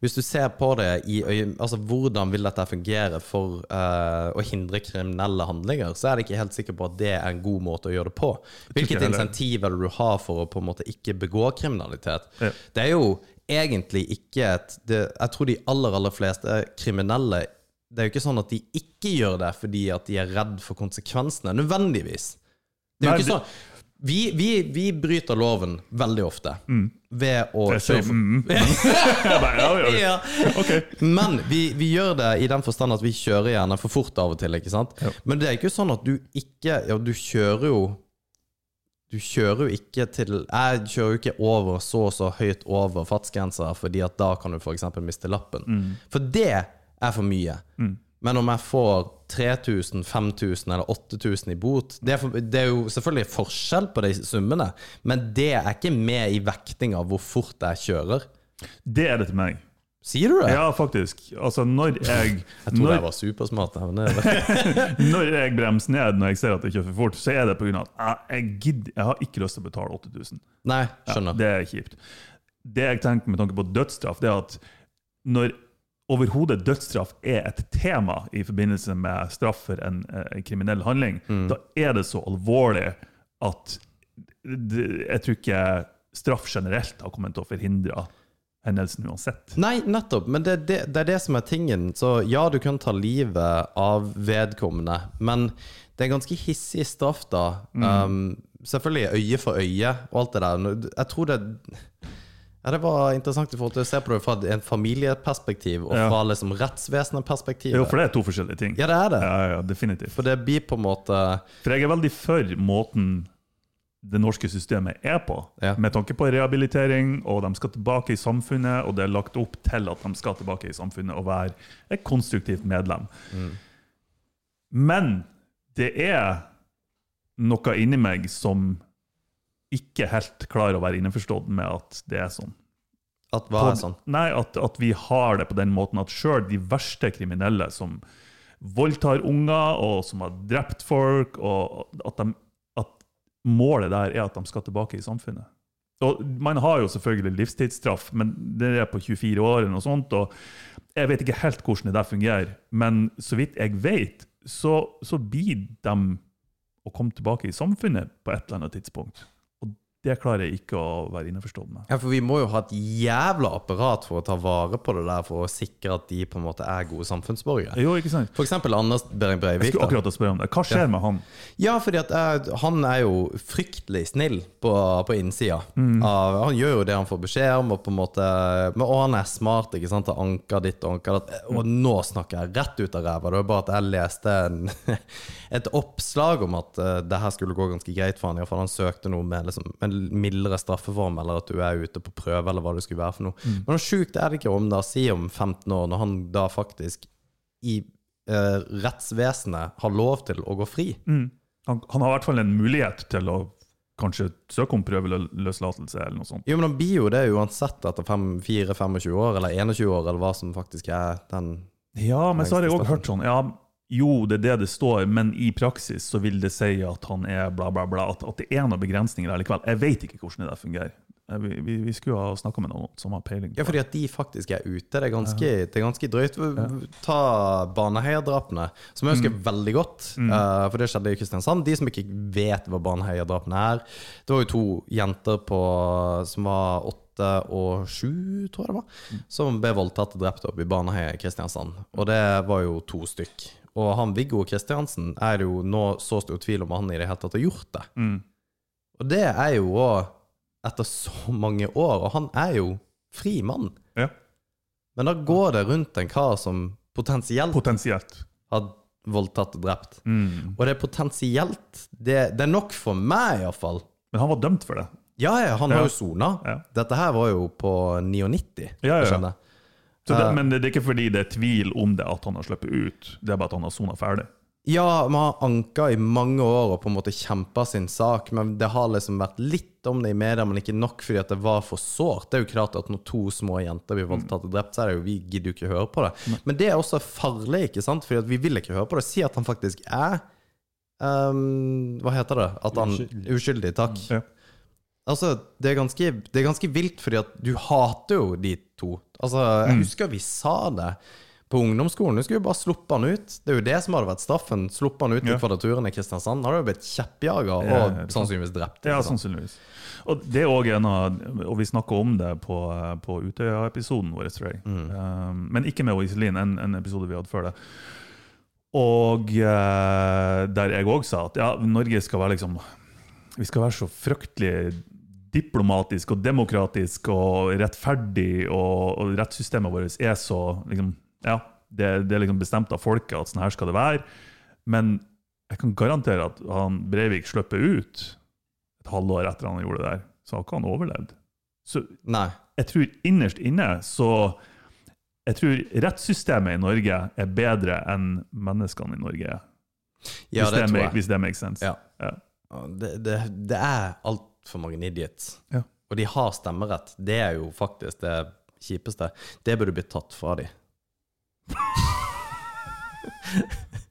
hvis du ser på det i øye, altså hvordan vil dette fungere for uh, å hindre kriminelle handlinger, så er jeg ikke helt sikker på at det er en god måte å gjøre det på. Hvilket insentiv det du har for å på en måte ikke begå kriminalitet? Ja. Det er jo egentlig ikke et det, Jeg tror de aller, aller fleste kriminelle Det er jo ikke sånn at de ikke gjør det fordi at de er redd for konsekvensene, nødvendigvis. Det er jo ikke sånn vi, vi, vi bryter loven veldig ofte ved å kjøre for mm, mm. Ja. Men vi, vi gjør det i den forstand at vi kjører gjerne for fort av og til. ikke sant? Ja. Men det er ikke sånn at du ikke Ja, du kjører jo Du kjører jo ikke til Jeg kjører jo ikke over så og så høyt over fartsgrensa, fordi at da kan du f.eks. miste lappen. Mm. For det er for mye. Men om jeg får 3000, 5000 eller 8000 i bot det er, for, det er jo selvfølgelig forskjell på de summene, men det er ikke med i vekting av hvor fort jeg kjører. Det er det til meg. Sier du det? Ja, faktisk. Altså, når jeg, Jeg trodde jeg var supersmart. når jeg bremser ned når jeg ser at jeg kjører for fort, så er det pga. at jeg, gidder, jeg har ikke lyst til å betale 8000. nei, Ja, skjønner. det er kjipt. Det jeg tenker med tanke på dødsstraff, det er at når overhodet dødsstraff er et tema i forbindelse med straff for en eh, kriminell handling, Mm. da er det så alvorlig at jeg tror ikke straff generelt har kommet til å forhindre hendelsen uansett. Nei, nettopp. Men det, det, det er det som er tingen. Så ja, du kan ta livet av vedkommende, men det er ganske hissig straff, da. Um, selvfølgelig øye for øye og alt det der. Jeg tror det Ja, Det var interessant i forhold til å se på det fra en familieperspektiv og fra liksom rettsvesenet-perspektivet. Jo, for det er to forskjellige ting. Ja, det er det. Ja, ja, definitivt. For det blir på en måte For jeg er veldig for måten det norske systemet er på, Ja. med tanke på rehabilitering, og de skal tilbake i samfunnet, og det er lagt opp til at de skal tilbake i samfunnet og være et konstruktivt medlem. Men det er noe inni meg som ikke helt klarer å være innforstått med at det er sånn. At hva er sånn? Nei, at, at vi har det på den måten at sjøl de verste kriminelle som voldtar unger, og som har drept folk, og at, de, at målet der er at de skal tilbake i samfunnet. Og Man har jo selvfølgelig livstidsstraff, men det er på 24 år, eller noe sånt, og jeg vet ikke helt hvordan det der fungerer. Men så vidt jeg vet, så, så blir de å komme tilbake i samfunnet på et eller annet tidspunkt. Det klarer jeg ikke å være innforstått med. Ja, for vi må jo ha et jævla apparat for å ta vare på det der, for å sikre at de på en måte er gode samfunnsborgere. Jo, ikke sant? For eksempel Anders Behring Jeg skulle akkurat spørre om det. Hva skjer med han? Ja, fordi at jeg, han er jo fryktelig snill på, på innsida. Av, han gjør jo det han får beskjed om, og på en måte men, Og han er smart, ikke sant. Han anker ditt og anker datt. Og nå snakker jeg rett ut av ræva. Det var bare at jeg leste en, et oppslag om at uh, det her skulle gå ganske greit for han. I hvert fall han søkte noe med liksom, en mildere straffeform, eller at du er ute på prøve, eller hva det skulle være for noe. Men hvor sjukt er det ikke om da, si om 15 år, når han da faktisk i eh, rettsvesenet har lov til å gå fri. Han, han har i hvert fall en mulighet til å kanskje søke om prøveløslatelse eller noe sånt. Jo, men han blir jo det uansett etter 4-25 år, eller 21 år, eller hva som faktisk er den Ja, men så har jeg òg hørt sånn ja, Jo, det er det det står, men i praksis så vil det si at han er bla, bla, bla. At, at det er noen begrensninger der likevel. Jeg vet ikke hvordan det der fungerer. Vi, vi, vi skulle ha snakka med noen som har peiling. Ja, fordi at de faktisk er ute. Det er ganske, det er ganske drøyt. Ta Baneheia-drapene, som jeg husker veldig godt. eh, for det skjedde i Kristiansand. De som ikke vet hva Baneheia-drapene er Det var jo to jenter på, som var åtte og sju, tror jeg det var, som ble voldtatt og drept opp i Baneheia i Kristiansand. Og det var jo to stykk. Og han Viggo Kristiansen er jo nå så stor tvil om han i det hele tatt har gjort det. Mm. Og det er jo òg etter så mange år, og han er jo fri mann. Ja, Men da går det rundt en kar som potensielt potensielt. har voldtatt og drept. Mm. Og det er potensielt Det, det er nok for meg, iallfall. Men han var dømt for det. Ja, ja, han Ja. har jo sona. Ja. Dette her var jo på 99, Ja, ja. Så det, men det er ikke fordi det er tvil om det at han har sluppet ut, det er bare at han har sona ferdig. Ja, man har anka i mange år og på en måte kjempa sin sak, men det har liksom vært litt om det i media, men ikke nok fordi at det var for sårt. Det er jo klart at når to små jenter blir voldtatt og drept, så er det jo vi gidder jo ikke høre på det. Men det er også farlig, ikke sant? Fordi at vi vil ikke høre på det. Si at han faktisk er um, Hva heter det? At han Uskyldig. Uskyldig, takk. Ja. Altså, det er, ganske, det er ganske vilt, fordi at du hater jo de to. Altså, jeg husker vi sa det på ungdomsskolen. Du skulle jo bare sluppe han ut. Det er jo det som hadde vært straffen. Sluppe han ut Ja. Kvadraturen i Kristiansand. Hadde jo blitt kjeppjaga og ja, sannsynligvis drept. Ja, sannsynligvis. Og det er også en av Og vi snakka om det på, på Utøya-episoden vår, tror jeg. Um, men ikke med Iselin, en, en episode vi hadde før det. Og uh, der jeg òg sa at ja, Norge skal være liksom Vi skal være så fryktelig diplomatisk og demokratisk og rettferdig, og, og rettssystemet vårt er så liksom, Ja, det, det er liksom bestemt av folket at sånn her skal det være. Men jeg kan garantere at han Breivik slipper ut et halvår etter han gjorde det der, så har ikke han overlevd. Så Nei. jeg tror innerst inne så Jeg tror rettssystemet i Norge er bedre enn menneskene i Norge er. Ja, hvis, det det tror jeg. hvis det makes sense. Ja. Ja. Det, det, det er altfor mange idiots. Ja. Og de har stemmerett. Det er jo faktisk det kjipeste. Det burde blitt tatt fra dem.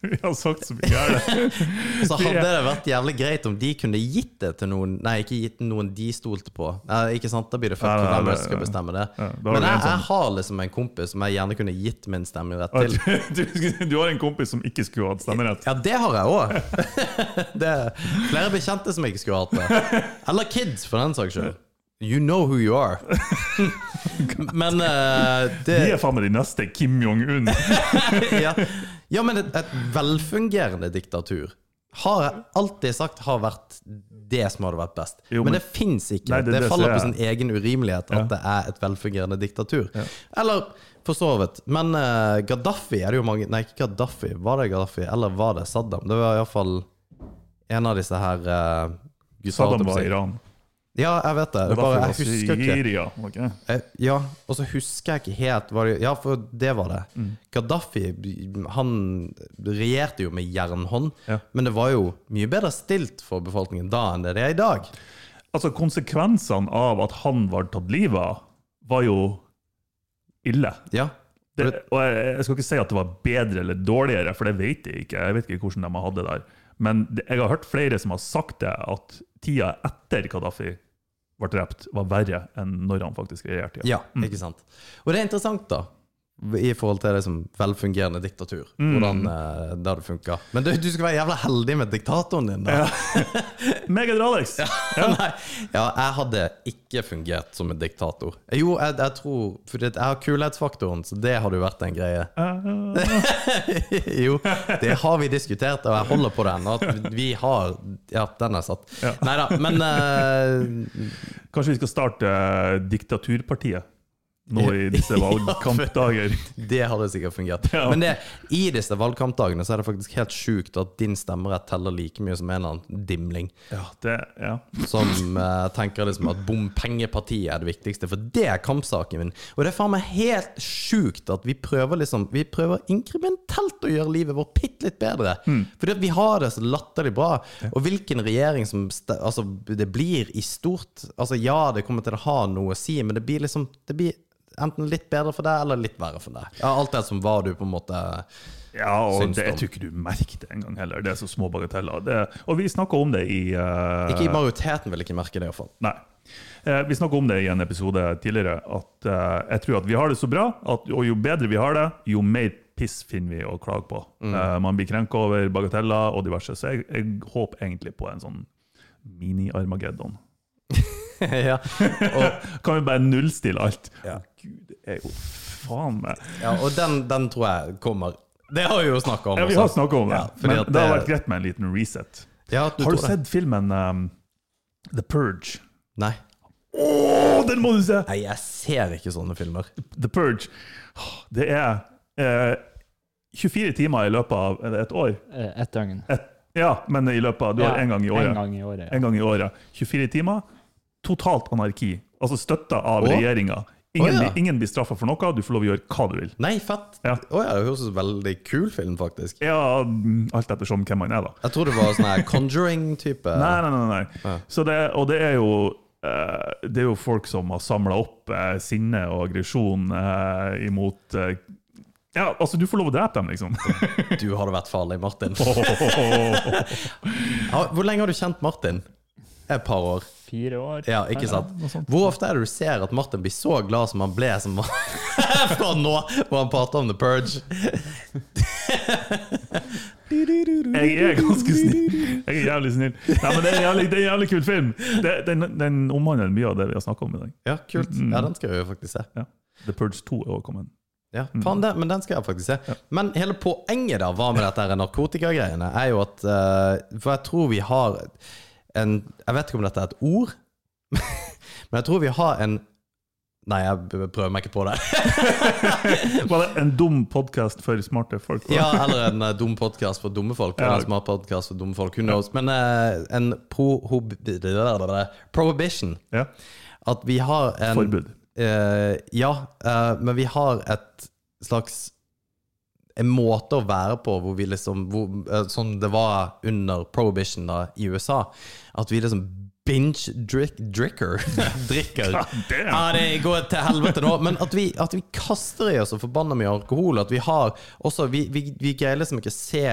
Vi har sagt så mye her. det. Så hadde det vært jævlig greit om de kunne gitt det til noen Nei, ikke gitt noen de stolte på. Eh, ikke sant? Da blir det fuck hvem som skal bestemme det. Ja, Men du jeg, sånn- jeg har liksom en kompis som jeg gjerne kunne gitt min stemmerett til. Du, du har en kompis som ikke skulle hatt stemmerett. Ja, det har jeg òg. Det er flere bekjente som ikke skulle hatt det. Eller kids, for den saks skyld. You know who you are. Men uh, det De er faen meg de neste Kim Jong-un. ja. Ja, men et, et velfungerende diktatur har jeg alltid sagt har vært det som hadde vært best. Jo, men, men- det fins ikke. Nei, det, det- det faller på sin egen urimelighet at det er et velfungerende diktatur. Eller for så vidt. Men uh, Gaddafi er det jo mange Nei, ikke Gaddafi. Var det Gaddafi, eller var det Saddam? Det var iallfall en av disse her uh, Saddam var Iran. Ja, jeg vet det. Det Bare, jeg husker ikke Syria. okay. jeg. Eh, Ja, og så husker jeg ikke helt det Ja, for det var det. Mm. Gaddafi han regjerte jo med jernhånd, Ja. men det var jo mye bedre stilt for befolkningen da enn det det er i dag. Altså, konsekvensene av at han var tatt livet av, var jo ille. Ja. Det, og jeg, jeg skal ikke si at det var bedre eller dårligere, for det vet jeg ikke. Jeg vet ikke hvordan de hadde det der. Men jeg har hørt flere som har sagt det, at tida etter Gaddafi ble drept, var verre enn når han faktisk regjerte. ja, ikke sant. Og det er interessant, da. I forhold til det som velfungerende diktatur. Mm. Hvordan eh, det hadde funka. Men du, du skal være jævla heldig med diktatoren din, da. Megan Alex! Nei. Ja, jeg hadde ikke fungert som en diktator. Jo, jeg, jeg tror For jeg har kulhetsfaktoren, så det hadde jo vært en greie. jo, det har vi diskutert, og jeg holder på den. At vi har Ja, den er satt. Ja. Nei da, men eh, Kanskje vi skal starte eh, Diktaturpartiet nå i disse valgkampdager? det hadde sikkert fungert. Ja. Men det, i disse valgkampdagene så er det faktisk helt sjukt at din stemmerett teller like mye som en eller annen dimling. Ja, det, ja. som uh, tenker liksom at bompengepartiet er det viktigste, for det er kampsaken min. Og det er faen meg helt sjukt at vi prøver liksom Vi prøver inkrementelt å gjøre livet vårt bitte litt bedre. Fordi at vi har det så latterlig bra. Og hvilken regjering som Altså, det blir i stort Altså, ja, det kommer til å ha noe å si, men det blir liksom Det blir enten litt bedre for deg, eller litt verre for deg. Ja, alt det som var du på en måte Ja, og det, jeg tror ikke du merker det engang heller. Det er så små bagateller. Det, og vi snakka om det i uh, Ikke i majoriteten vil ikke merke det, iallfall. Nei. Eh, vi snakka om det i en episode tidligere, at eh, jeg tror at vi har det så bra, at, og jo bedre vi har det, jo mer piss finner vi å klage på. Eh, man blir krenka over bagateller og diverse. Så jeg, jeg håper egentlig på en sånn mini-Armageddon. ja. Og, Kan vi bare nullstille alt? Ja. Gud, det er jo faen meg ja, og den, den tror jeg kommer Det har vi jo snakka om. Ja, vi har snakka om det, Ja, men det, det har vært greit med en liten reset. Ja, du Har du sett det? filmen um, The Purge? Nei. Å, den må du se! Nei, jeg ser ikke sånne filmer. The Purge. Det er eh, 24 timer i løpet av er det et år. Eh, Ett døgn. Et, ja, men i løpet av Du har Ja, én gang i året. En gang i året. En gang i året. 24 timer. Totalt anarki. Altså støtta av regjeringa. Ingen, oh, ja. ingen blir straffa for noe. Du får lov å gjøre hva du vil. Nei, fett. Ja. Oh, ja. det høres ut som en veldig kul film, faktisk. Ja, Alt ettersom hvem man er, da. Jeg tror det var sånn her Conjuring-type. Nei, nei, nei. nei. Det, og det er jo eh, det er jo folk som har samla opp eh, sinne og aggresjon eh, imot Ja, altså, du får lov å drepe dem, liksom. Du hadde vært farlig, Martin. Hvor lenge har du kjent Martin? Et par år. Fire år. Ja, ikke sant? Hvor ofte er det du ser at Martin blir så glad som han ble som han fra nå, hvor han prater om The Purge? Jeg er ganske snill. Jeg er jævlig snill. Nei, men Det er en jævlig, er en jævlig kul film. Det, den, den omhandler mye av det vi har snakka om i dag. Ja, kult. Ja, den skal jeg jo faktisk se. Ja. The Purge 2 er også kommet. Ja, faen det, men den skal jeg faktisk se. Men hele poenget da, hva med dette narkotikagreiene, er jo at eh, For jeg tror vi har en Jeg vet ikke om dette er et ord, men jeg tror vi har en Nei, jeg prøver meg ikke på det. Var det en dum podkast for smarte folk? Ja, eller en eh, dum podkast for dumme folk. Eller en smart podcast for dumme folk. Who knows? Men eh, en. Prohibition. Ja. At vi har en Forbud. Uh, ja, uh, men vi har et slags En måte å være på hvor vi liksom hvor, Sånn det var under prohibition da i USA. At vi liksom binge drick, dricker Drikker. Ja, det går til helvete nå. Men at vi, at vi kaster i oss og forbanner mye alkohol. At vi har også Vi, vi, vi greier liksom ikke se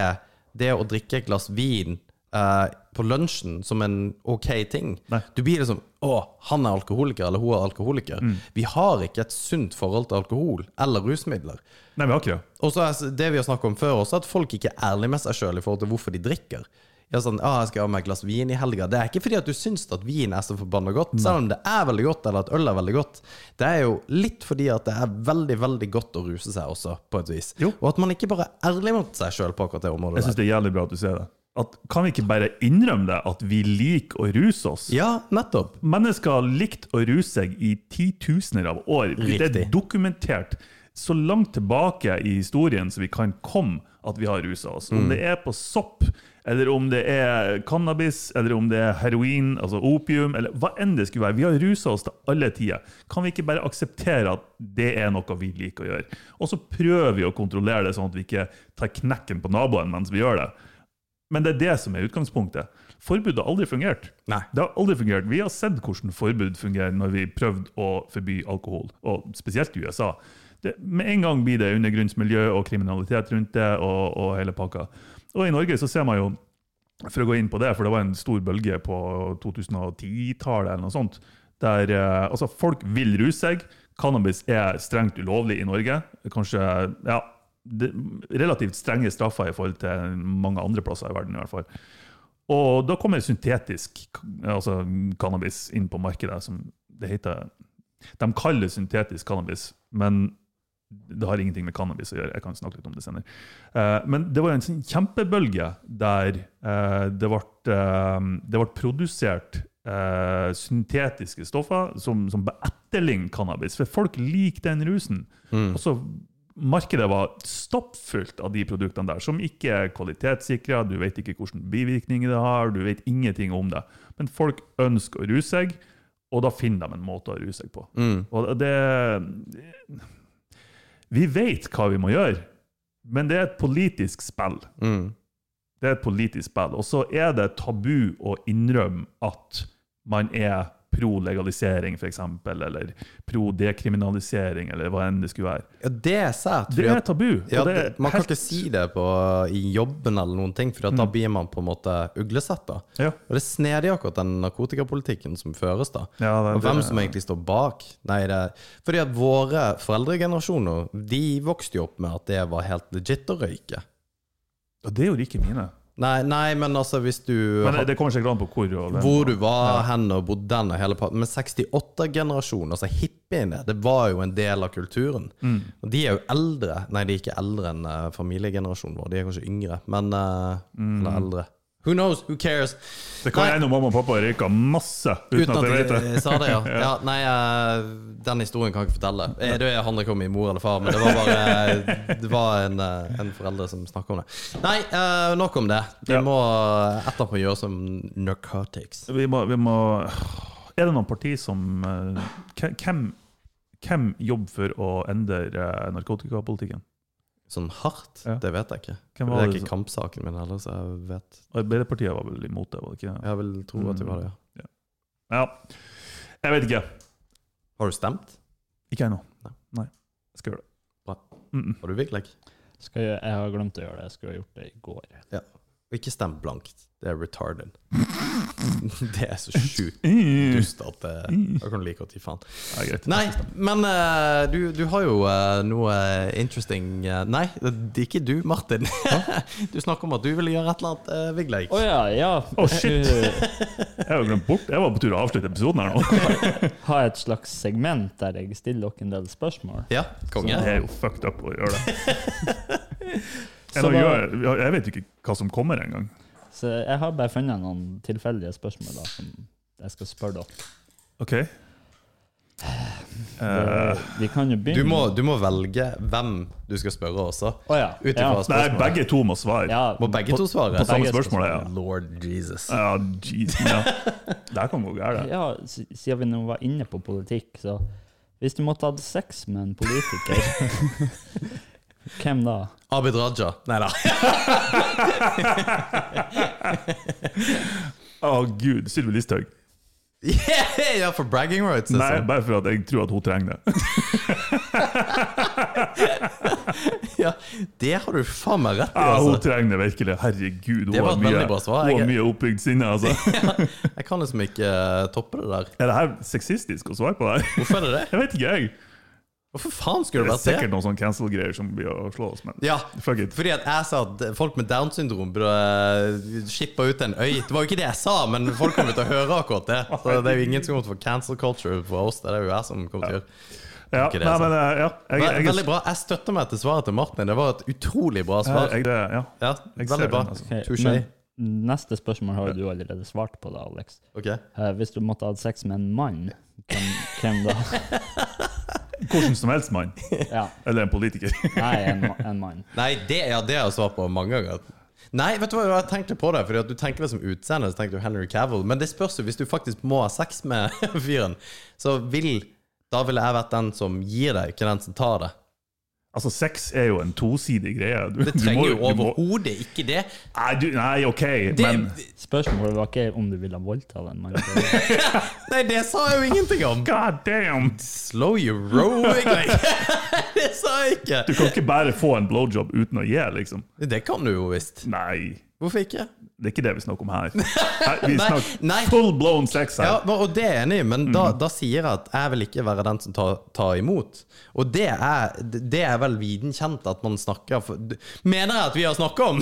det å drikke et glass vin eh, på lunsjen som en ok ting. Nei. Du blir liksom Å, han er alkoholiker, eller hun er alkoholiker. Mm. Vi har ikke et sunt forhold til alkohol eller rusmidler. Nei, vi har ikke det. Og så er det vi har snakket om før også, at folk ikke er ærlige med seg sjøl i forhold til hvorfor de drikker. Ja, sånn, ah, jeg skal ha meg et glass vin i helga. Det er ikke fordi at du syns at vin er så forbanna godt, selv om det er veldig godt, eller at øl er veldig godt. Det er jo litt fordi at det er veldig, veldig godt å ruse seg også, på et vis. Jo. Og at man ikke bare er ærlig mot seg sjøl på akkurat det området. Jeg syns det er jævlig bra at du ser det. At kan vi ikke bare innrømme det, at vi liker å ruse oss? Ja, nettopp. Mennesker har likt å ruse seg i titusener av år. Det er dokumentert så langt tilbake i historien som vi kan komme at vi har rusa oss. Om det er på sopp, eller om det er cannabis, eller om det er heroin, altså opium, eller hva enn det skulle være. Vi har rusa oss til alle tider. Kan vi ikke bare akseptere at det er noe vi liker å gjøre? Og så prøver vi å kontrollere det sånn at vi ikke tar knekken på naboen mens vi gjør det. Men det er det som er utgangspunktet. Forbud har aldri fungert. Nei. Det har aldri fungert. Vi har sett hvordan forbud fungerer når vi prøvde å forby alkohol, og spesielt i USA. Det, med en gang blir det undergrunnsmiljø og kriminalitet rundt det, og, og hele pakka. Og i Norge så ser man jo, for å gå inn på det, for det var en stor bølge på 2010-tallet eller noe sånt, der eh, altså folk vil ruse seg. Cannabis er strengt ulovlig i Norge. Kanskje ja, relativt strenge straffer i forhold til mange andre plasser i verden. i hvert fall. Og da kommer syntetisk altså cannabis inn på markedet. som det heter. De kaller det syntetisk cannabis, men det har ingenting med cannabis å gjøre. Jeg kan snakke litt om det senere. Eh, men det var en sånn kjempebølge der eh, det, ble, eh, det ble produsert syntetiske stoffer som, som etterligner cannabis. For folk liker den rusen. Og så Markedet var stappfullt av de produktene der, som ikke er kvalitetssikra. Du vet ikke hvilke bivirkninger det har, du vet ingenting om det. Men folk ønsker å ruse seg, og da finner de en måte å ruse seg på. Og det Vi vet hva vi må gjøre, men det er et politisk spill. Mm. Det er et politisk spill. Og så er det tabu å innrømme at man er pro legalisering, f.eks., eller pro dekriminalisering, eller hva enn det skulle være. Ja, det er sært. Det er tabu. Ja, det er man kan helt- ikke si det på, i jobben eller noen ting, for da blir man på en måte uglesett. Ja. Og det er snedig akkurat den narkotikapolitikken som føres, da. Ja, det- og hvem det- som egentlig står bak. Nei, det, fordi at våre foreldregenerasjoner de vokste jo opp med at det var helt legit å røyke. Og det gjorde ikke mine. Nei, nei, men altså hvis du Men det, kommer sikkert an på hvor. Og. Hvor du var hen og bodde hen og hele pakken. Men 68-generasjonen, altså hippiene, det var jo en del av kulturen. Mm. Og de er jo eldre. Nei, de er ikke eldre enn eh, familiegenerasjonen vår. De er kanskje yngre, men uh, Mm. Eller eldre. Who knows? Who cares? Det kan hende mamma og pappa røyka masse uten, Uten at jeg vet det. sa det, ja. ja nei, eh, den historien kan jeg ikke fortelle. Eh, Det handler ikke om min mor eller far, men det var bare Det var en, eh, en forelder som snakka om det. Nei, eh, nok om det. Vi Ja. må etterpå gjøre som narcotics. Vi må, vi må Er det noen parti som eh, Hvem, hvem jobber for å endre eh, narkotikapolitikken? Sånn hardt? Ja. Det vet jeg ikke. Det er det ikke så... kampsaken min heller, så jeg vet Arbeiderpartiet var vel imot det? var det ikke? Jeg vil tro at det var det, ja. Ja. Jeg vet ikke. Har du stemt? Ikke ennå. Nei. Nei. Jeg skal gjøre det. Bra. Mm -mm. Har du virkelig? Skal jeg, jeg har glemt å gjøre det. Jeg skulle ha gjort det i går. Ja. Og ikke stem blankt. Det er retarded. det er så sjukt dust at det jeg kan like å gi faen. Ja, greit. Nei, men uh, du, du har jo uh, noe interesting eh, Nei, det er ikke du, Martin. du snakker om at du ville gjøre et eller annet, uh, Vigleg. Å ja, ja. Å, shit. Jeg har glemt bort. Jeg var på tur å avslutte episoden her nå. har et slags segment der jeg stiller dere en del spørsmål. Ja, konge. Det er jo fucked up å gjøre det. Så da- gjør, jeg vet ikke hva som kommer engang. Så jeg har bare funnet noen tilfeldige spørsmål da, som jeg skal spørre dere. OK? Det- Vi kan jo begynne Du må, du må velge hvem du skal spørre også. Å ja. Ut ifra ja. nei, begge to må svare. ja. Må begge to svare? På samme spørsmål, ja. Lord Jesus. Ja, Jesus, Ja. Det her kan gå gærent. ja, siden vi nå var inne på politikk, så hvis du måtte hatt sex med en politiker, hvem da? Abid Raja. Nei da. Å, gud. Sylvi Listhaug. ja, for bragging rights. Nei, Altså. bare for at jeg tror at hun trenger det. Ja, det har du faen meg rett i. Ja, hun Altså. trenger det virkelig. Herregud, hun Det var har mye, svar. hun har Jeg- mye oppbygd sinne. Altså. Jeg kan liksom ikke uh, toppe det der. Er det her sexistisk å svare på det her? Hvorfor er det det? Jeg vet ikke, jeg. Hvorfor faen skulle Det det er sikkert noen sånne cancel-greier som blir å slå oss, men Ja, fuck it. fordi at jeg sa at folk med Downs syndrom burde eh, ut en øy. Det var jo ikke det jeg sa, men folk kommer til å høre akkurat det. Så det er jo ingen som kommer til å få cancel culture for oss. Det er jo jeg som kommer til å gjøre. Ja, det, nei, altså. men eh, ja. Jeg, jeg, Veldig bra. Jeg støtter meg til svaret til Martin. Det var et utrolig bra svar. jeg, jeg, ja. Ja, Jeg veldig ser bra. den, Neste spørsmål har du allerede svart på, da, Alex. Ok? Eh, hvis du måtte hatt sex med en mann, hvem, hvem da? Hvordan som helst mann. Ja. Eller en politiker. Nei, en, en mann. Nei, det, ja, det har jeg svart på mange ganger. Nei, vet du hva, jeg tenkte på det Fordi at du tenker det som utseende, så tenker du Henry Cavill. Men det spørs jo, hvis du faktisk må ha sex med fyren, så vil Da ville jeg vært den som gir deg, ikke den som tar det. Altså, sex er jo en tosidig greie. Du, Det du må trenger jo overhodet ikke det. Nei, du, nei, OK, det men Spørsmålet var ikke om du ville voldta den mannen. Nei, det sa jeg jo ingenting om. God damn! Slow your rowing! like. Det sa jeg ikke. Du kan ikke bare få en blowjob uten å gi, liksom. Det kan du jo visst. Nei. Hvorfor ikke? Det er ikke det vi snakker om her. her vi snakker nei. full blown sex her. Ja, og det er jeg enig i, men da, da sier jeg at jeg vil ikke være den som tar, tar imot. Og det er, det er vel viden kjent at man snakker for, Mener jeg at vi har snakka om?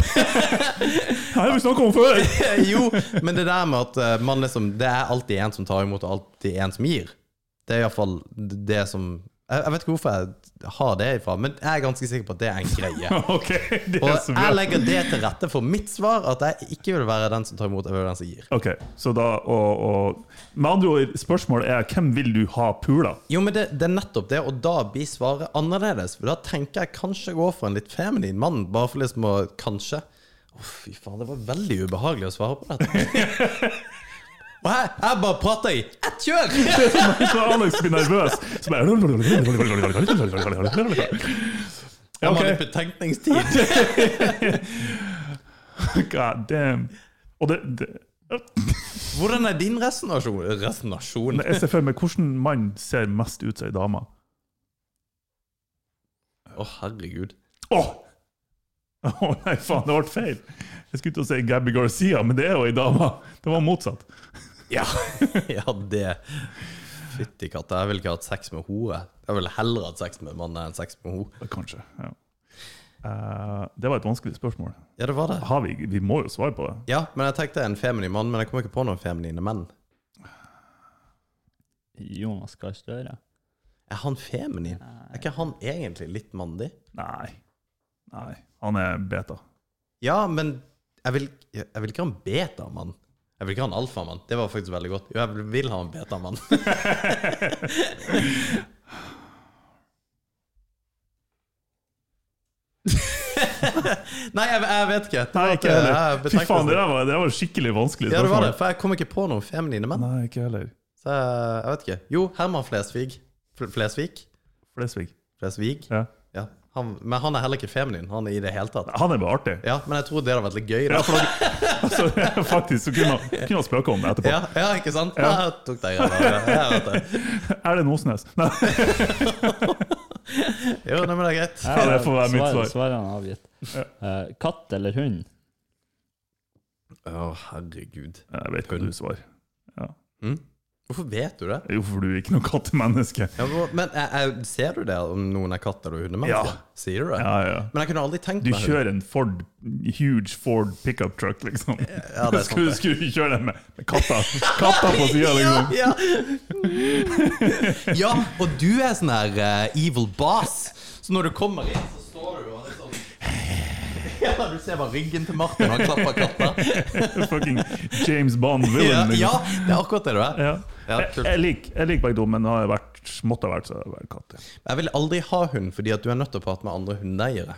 Her har vi snakket om før! jo, men det der med at eh, man liksom Det er alltid en som tar imot, og alltid en som gir. Det er iallfall det som jeg, vet ikke hvorfor jeg har det ifra, men jeg er ganske sikker på at det er en greie. okay, det Og er så jeg legger det til rette for mitt svar, at jeg ikke vil være den som tar imot, jeg vil være den som gir. Ok, så da, og, og Med andre ord, spørsmålet er hvem vil du ha pula? Jo, men det, det er nettopp det, og da blir svaret annerledes. For da tenker jeg kanskje gå for en litt feminin mann, bare for liksom å Kanskje. Å, fy faen, det var veldig ubehagelig å svare på dette. Og jeg, jeg bare prater i ett kjør! Så Alex blir nervøs, så bare Jeg Ok. har litt betenkningstid. God damn. Og det, det Hvordan er din resonasjon? Resonasjon? Jeg ser for meg hvordan mann ser mest ut som ei dame. Å, herregud. Åh! Å nei, faen, det ble feil. Jeg skulle til å si Gabby Garcia, men det er jo ei dame. Det var motsatt. Ja, ja det Fytti katta, jeg ville ikke hatt sex med hore. Jeg ville heller hatt sex med mann enn sex med hore. Kanskje. ja. Uh, det var et vanskelig spørsmål. Ja, det var det. Har vi, vi må jo svare på det. Ja, men jeg tenkte en feminin mann, men jeg kommer ikke på noen feminine menn. Jonas Gahr Støre. Er han feminin? Er ikke han egentlig litt mandig? Nei. Nei. Han er beta. Ja, men jeg vil, jeg vil ikke ha en beta-mann. Jeg vil ikke ha en alfamann. Det var faktisk veldig godt. Jo, jeg vil ha en beta-mann. Nei, jeg, jeg vet ikke. Nei, ikke heller. Fy faen, det der var, det var skikkelig vanskelig Ja, det var det. For jeg kom ikke på noen feminine menn. Nei, ikke heller. Så jeg, vet ikke. Jo, Herman Flesvig. Fl- Flesvig? Flesvig. Flesvig? Ja. Ja. Han, men han er heller ikke feminin. Han er i det hele tatt. Han er bare artig. Ja, men jeg tror det hadde vært litt gøy. Da. Ja, for da, altså, faktisk så kunne man, spøke om det etterpå. Ja, ja, ikke sant? Ja. Jeg tok deg. Er det Nosnes? Nei. Jo, nei, men det er greit. Ja, det får være mitt svar. Svaret er avgitt. Uh, katt eller hund? Å, herregud. Jeg vet hva du svarer. Ja. Mm? Hvorfor vet du det? Jo, for du er ikke noe kattemenneske. Ja, men jeg, jeg, Ser du det om noen er katt eller hundemenneske? Ja. Sier du det? Ja, ja. Men jeg kunne aldri tenkt Du meg Du kjører en Ford, huge Ford pickup truck, liksom. Ja, det er sant skulle, det. skulle du kjøre den med, med katta, katta på sida, liksom? Ja, ja. ja, og du er sånn her uh, evil boss. Så når du kommer inn, så står du og liksom Ja, du ser bare ryggen til Martin, han klapper katta. Fucking James Bond-villain. Ja, ja, det er akkurat det du er. Ja. Ja, Jeg, jeg liker jeg liker begge to, men har jeg vært, måtte ha vært så har jeg vært katt. ja. Jeg vil aldri ha hund, fordi at du er nødt til å prate med andre hundeeiere.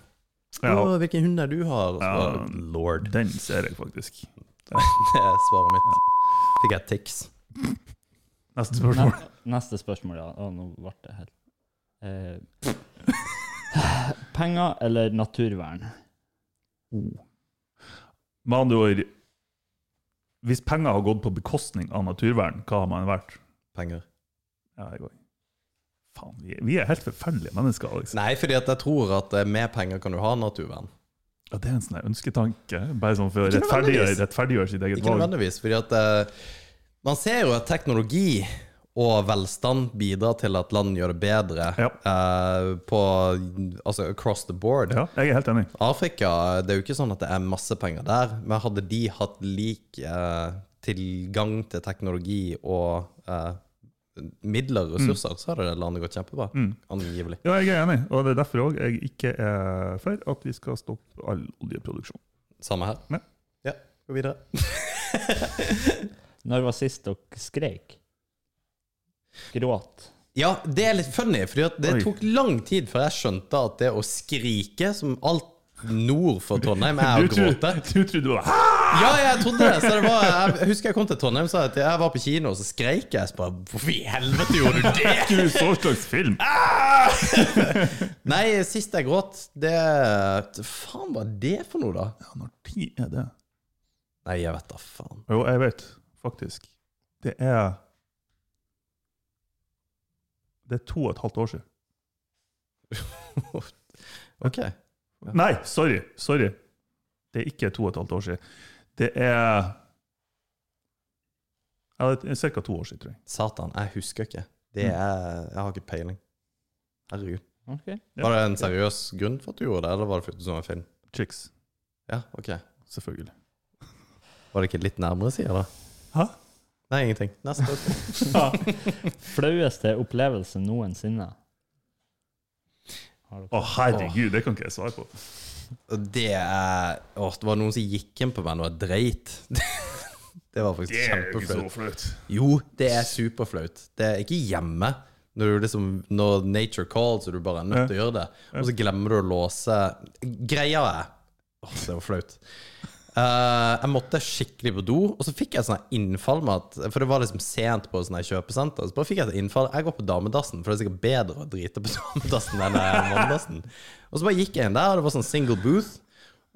Ja. Å, hvilken hund er du har? Ja. Lord. Den ser jeg faktisk. Det er svaret mitt. Fikk jeg tics. Neste spørsmål. Ne neste spørsmål, ja. Å, nå ble det helt eh, Penger eller naturvern? Med andre ord, hvis penger har gått på bekostning av naturvern, hva har man vært? Penger. Ja, jeg går. Faen, vi er, vi er helt forferdelige mennesker, Liksom. Nei, fordi at jeg tror at eh, med penger kan du ha naturvern. Ja, det er en sånn ønsketanke, bare sånn for å rettferdiggjøre, rettferdiggjøre sitt eget valg. Ikke nødvendigvis, fordi at uh, man ser jo at teknologi og velstand bidrar til at land gjør det bedre Ja. eh, på altså across the board. Ja, jeg er helt enig. Afrika, det er jo ikke sånn at det er masse penger der, men hadde de hatt lik eh, tilgang til teknologi og eh, midler og ressurser, så hadde det landet gått kjempebra. Angivelig. Ja, jeg er enig, og det er derfor òg jeg ikke er for at vi skal stoppe all oljeproduksjon. Samme her. Ja. Ja. Gå videre. Når var sist dere skreik? Gråt? Ja, det er litt funny, for det Oi. tok lang tid før jeg skjønte at det å skrike, som alt nord for Trondheim, er å gråte. du trodde du var Ja, jeg trodde det. Så det var, jeg husker jeg kom til Trondheim sa at jeg var på kino, og så skreik jeg. Så bare, Hvorfor i helvete gjorde du det? Du så slags film? Nei, sist jeg gråt, det Faen, hva er det for noe, da? Ja, når tid er det? Nei, jeg vet da faen. Jo, jeg vet faktisk. Det er Det er to og et halvt år siden. Ok. Nei, sorry. Sorry. Det er ikke to og et halvt år siden. Det er ja, det er ca. to år siden, tror jeg. Satan, jeg husker ikke. Det er Jeg har ikke peiling. Herregud. Okay. Var det en seriøs grunn for at du gjorde det, eller var det fordi du så en film? Chicks. Ja, ok. Selvfølgelig. Var det ikke litt nærmere sida, da? Hæ? Nei, ingenting. Neste spørsmål. Flaueste opplevelse noensinne? Å, herregud, det kan ikke jeg svare på. Det er Å, det var noen som gikk inn på meg når jeg dreit. Det var faktisk kjempeflaut. Det er jo ikke så flaut. Jo, det er superflaut. Det er ikke hjemme. Når, du liksom, når nature calls, og du bare er nødt til å gjøre det, og så glemmer du å låse Greia er Åh, det var flaut. Eh, jeg måtte skikkelig på do, og så fikk jeg et sånt innfall med at For det var liksom sent på sånn kjøpesenter. Så bare fikk jeg et innfall. Jeg går på damedassen, for det er sikkert bedre å drite på damedassen enn mannedassen. manndassen. Og så bare gikk jeg inn der, og det var sånn single booth.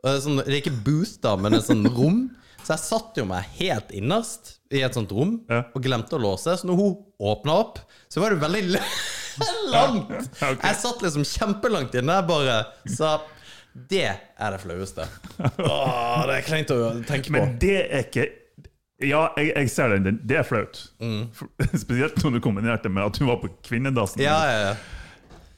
Uh, Sånn, det er ikke booth, da, men et sånn rom. Så jeg satt jo meg helt innerst i et sånt rom Ja. og glemte å låse. Så når hun åpna opp, så var det veldig langt. Ja, okay. Jeg satt liksom kjempelangt inne. Jeg bare sa Det er det flaueste. Åh, det er kleint å tenke på. Men det er ikke Ja, jeg, jeg ser den. Det er flaut. Mm. Spesielt når du kombinerte med at du var på kvinnedassen. Ja, ja, ja.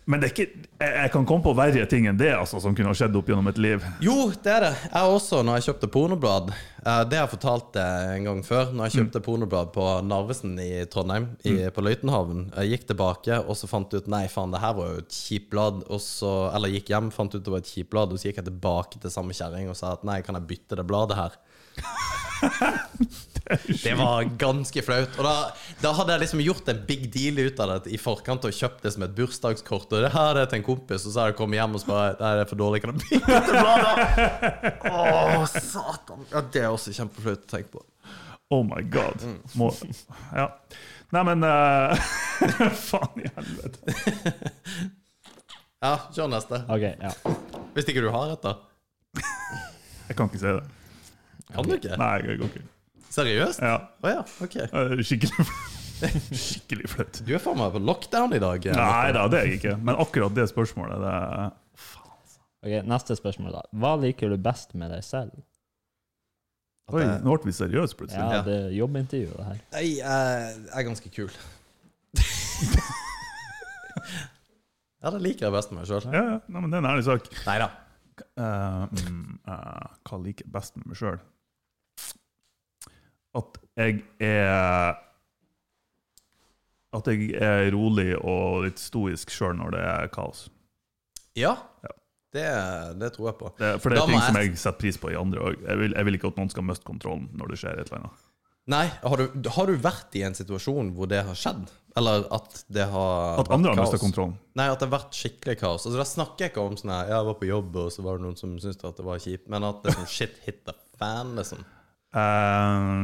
Men det ikke, jeg, kan komme på verre ting enn det altså, som kunne ha skjedd opp gjennom et liv. Jo, det er det. Jeg også, når jeg kjøpte pornoblad eh, Det har jeg fortalt en gang før. Når jeg kjøpte pornoblad på Narvesen i Trondheim, i, på Løitenhaven. Jeg gikk tilbake og så fant ut Nei, faen, det her var jo et kjipt blad. Så, eller gikk hjem, fant ut det var et kjipt blad, og så gikk jeg tilbake til samme kjerring og sa at nei, kan jeg bytte det bladet her? Det var ganske flaut. Og da, da hadde jeg liksom gjort en big deal ut av det i forkant og kjøpt det som et bursdagskort. Og det her er til en kompis, og så har jeg kommet hjem og spurt Nei, det er for dårlig, kan jeg bytte? Å, satan. Ja, det er også kjempeflaut å tenke på. Oh my god. Mm. Må, ja. Nei, men uh, Faen i helvete. Ja, kjør neste. Ok, ja. Hvis ikke du har et, da. Jeg kan ikke si det. Kan du ikke? Nei, jeg kan ikke. Seriøst? Ja. Å ja, ok. Eh, Skikkelig Skikkelig flaut. Du er faen meg på lockdown i dag. eh, Nei da, det er jeg ikke. Men akkurat det spørsmålet, det er Ok, Neste spørsmål, da. Hva liker du best med deg selv? At Oi, nå ble vi seriøse plutselig. Ja, det er jobbintervju, det her. Nei, jeg er ganske kul. ja, det liker jeg best med meg sjøl. Ja, ja. Nei, men det er en ærlig sak. Nei da. Uh, mm, eh, hva liker jeg best med meg sjøl? At jeg er At jeg er rolig og litt stoisk sjøl når det er kaos. Ja, Ja. det, det tror jeg på. Det, for det er da ting jeg- som jeg setter pris på i andre òg. Jeg, jeg vil ikke at noen skal miste kontrollen når det skjer et eller annet. Nei, har du, har du vært i en situasjon hvor det har skjedd? Eller at det har At andre har mista kontrollen. Nei, at det har vært skikkelig kaos. Altså, Da snakker jeg ikke om sånn her Jeg var på jobb, og så var det noen som syntes at det var kjipt. Men at det er sånn shit hit the fan, liksom. Eh,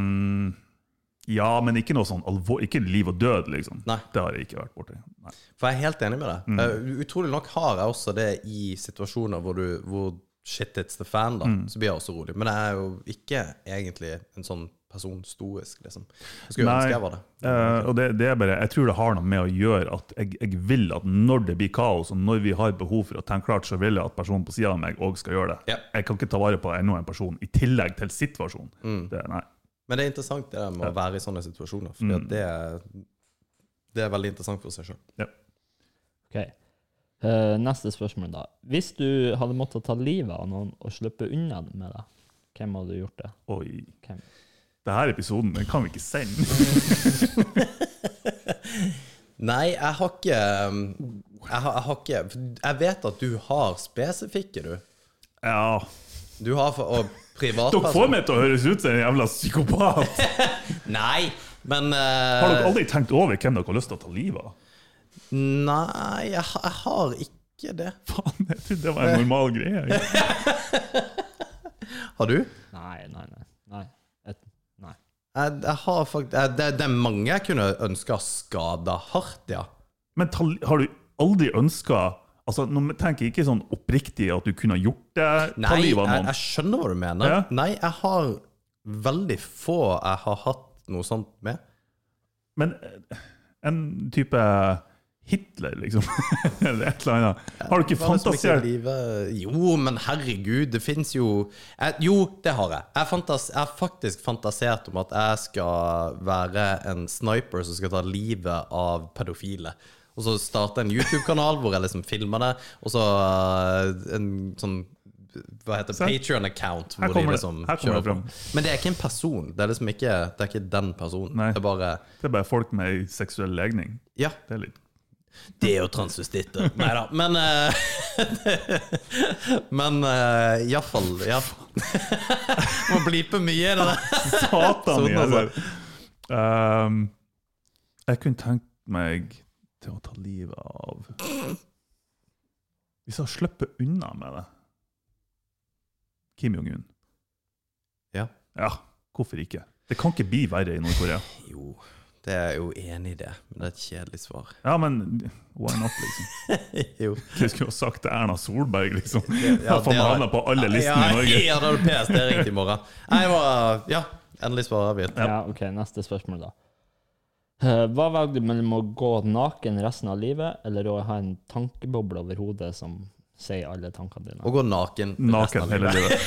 ja, men ikke noe sånn alvor, ikke liv og død, liksom. Nei. Det har jeg ikke vært borti. Nei. For jeg er helt enig med deg. Mm. Uh, utrolig nok har jeg også det i situasjoner hvor, du, hvor shit hits the fan, da. Mm. Så blir jeg også rolig. Men jeg er jo ikke egentlig en sånn person stoisk, liksom. Jeg skulle Nei. ønske jeg var det. Uh, og det, det er bare, Jeg tror det har noe med å gjøre at jeg, jeg vil at når det blir kaos, og når vi har behov for å tenke klart, så vil jeg at personen på sida av meg òg skal gjøre det. Ja. Jeg kan ikke ta vare på enda en person i tillegg til situasjonen. Mm. Det, nei. Men det er interessant det der med å være i sånne situasjoner. For Mm. det, er, det er veldig interessant for seg sjøl. Ok. Eh, neste spørsmål, da. Hvis du hadde måttet ta livet av noen og sluppet unna med det, hvem hadde gjort det? Oi. Hvem? Denne episoden den kan vi ikke sende. Nei, jeg har ikke um, jeg har, jeg har ikke Jeg vet at du har spesifikke, du. ja. Du har for, og Dere får meg til å høres ut som en jævla psykopat! Nei, men uh, Har dere aldri tenkt over hvem dere har lyst til å ta livet av? Nei, jeg, jeg har ikke det. Faen, jeg trodde det var en normal greie. Har du? Nei, nei, nei. Jeg, jeg har fakt jeg, det, det er mange jeg kunne ønska skada hardt, ja. Men tal, har du aldri ønska altså, Nå tenker jeg ikke sånn oppriktig at du kunne gjort det. Nei, jeg, livet noen. jeg skjønner hva du mener. Ja. Nei, jeg har veldig få jeg har hatt noe sånt med. Men eh, en type Hitler, liksom. Eller et eller annet. Har du ikke er fantasert? Jo, men herregud, det fins jo jeg, Jo, det har jeg. Jeg, fantas, jeg har faktisk fantasert om at jeg skal være en sniper som skal ta livet av pedofile. Og så starte en YouTube-kanal hvor jeg liksom filmer det, og så eh, en sånn hva heter. Patrion-account. Her hvor de kommer det- liksom her kommer det fram. Men det er ikke en person. Det er liksom ikke, det er ikke den personen. Nei. Det er bare Det er bare folk med seksuell legning. Ja, Det er litt det er jo transvestitter. Nei da. Men uh, Men uh, iallfall Ja. Må blipe mye i det der. Satan Sånn, i altså. Um, jeg kunne tenkt meg til å ta livet av Hvis jeg slipper sluppet unna med det Kim Jong-un. Ja. Ja, hvorfor ikke? Det kan ikke bli verre i Nord-Korea. Jo, det er jo enig i det, men det er et kjedelig svar. Ja, men why not, liksom? Jo. Du skulle ha sagt til Erna Solberg, liksom. Ja, Ja, Faen, det jeg på alle listene i ja, Norge. Ja, da hadde PST ringt i morgen. Nei, jeg var, ja, endelig svar avgitt. Ja. ok, neste spørsmål, da. Eh, Hva velger du mellom å gå naken resten av livet, eller å ha en tankeboble over hodet som sier alle tankene dine? Og gå naken Naken hele livet.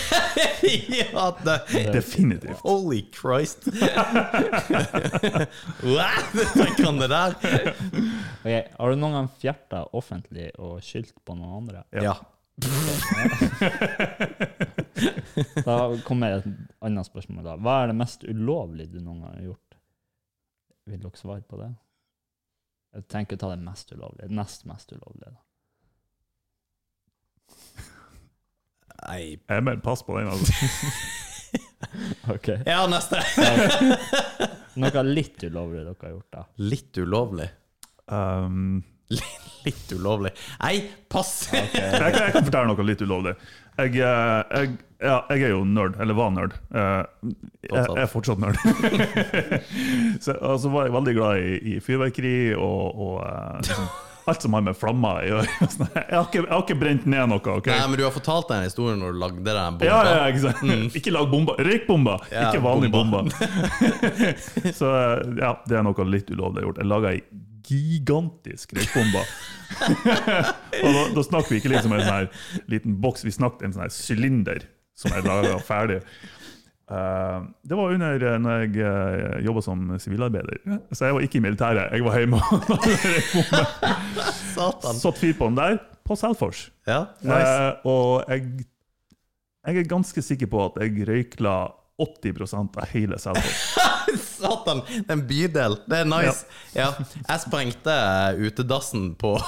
ja, det, Definitivt. Holy Christ. Tenk han det der? Ok, Har du noen gang fjerta offentlig og skyldt på noen andre? Ja. Da kommer et annet spørsmål. da. Hva er det mest ulovlige du noen gang har gjort? Vil dere svare på det? Jeg tenker å ta det mest ulovlige. Nest mest ulovlige. da. Nei. Jeg mener, pass på den, altså. Ok. Ja, neste. Noe litt ulovlig dere har gjort, da. Litt ulovlig. Um, Litt ulovlig. Nei, pass! jeg, kan, jeg kan fortelle noe litt ulovlig. Jeg, eh, jeg, ja, jeg er jo nerd, eller var nerd. Eh, Jeg jeg er fortsatt nerd. Så altså, var jeg veldig glad i, i fyrverkeri og, og eh, liksom, alt som har med flammer å gjøre. Jeg, har ikke- jeg har ikke brent ned noe. Okay? Nei, men du har fortalt den historien når du lagde den bomba. Ja, ja, ikke sant? Ikke lag bomba. Røykbomba, Ja, ikke vanlige bomba. bomber. Så ja, det er noe litt ulovlig gjort. Jeg laga ei gigantisk røykbombe. og da, da snakker vi ikke liksom en sånn her liten boks, vi snakket en sånn her sylinder som er laga ferdig. Eh, det var under uh, når jeg uh, jobba som sivilarbeider. Så jeg var ikke i militæret. Jeg var hjemme. Satt fyr på den der, på Selfors. Ja, nice. Eh, og jeg, jeg er ganske sikker på at jeg røykla 80% av hele Selfors. Satan, det er en bydel. Det er nice. Ja. Jeg sprengte eh, utedassen på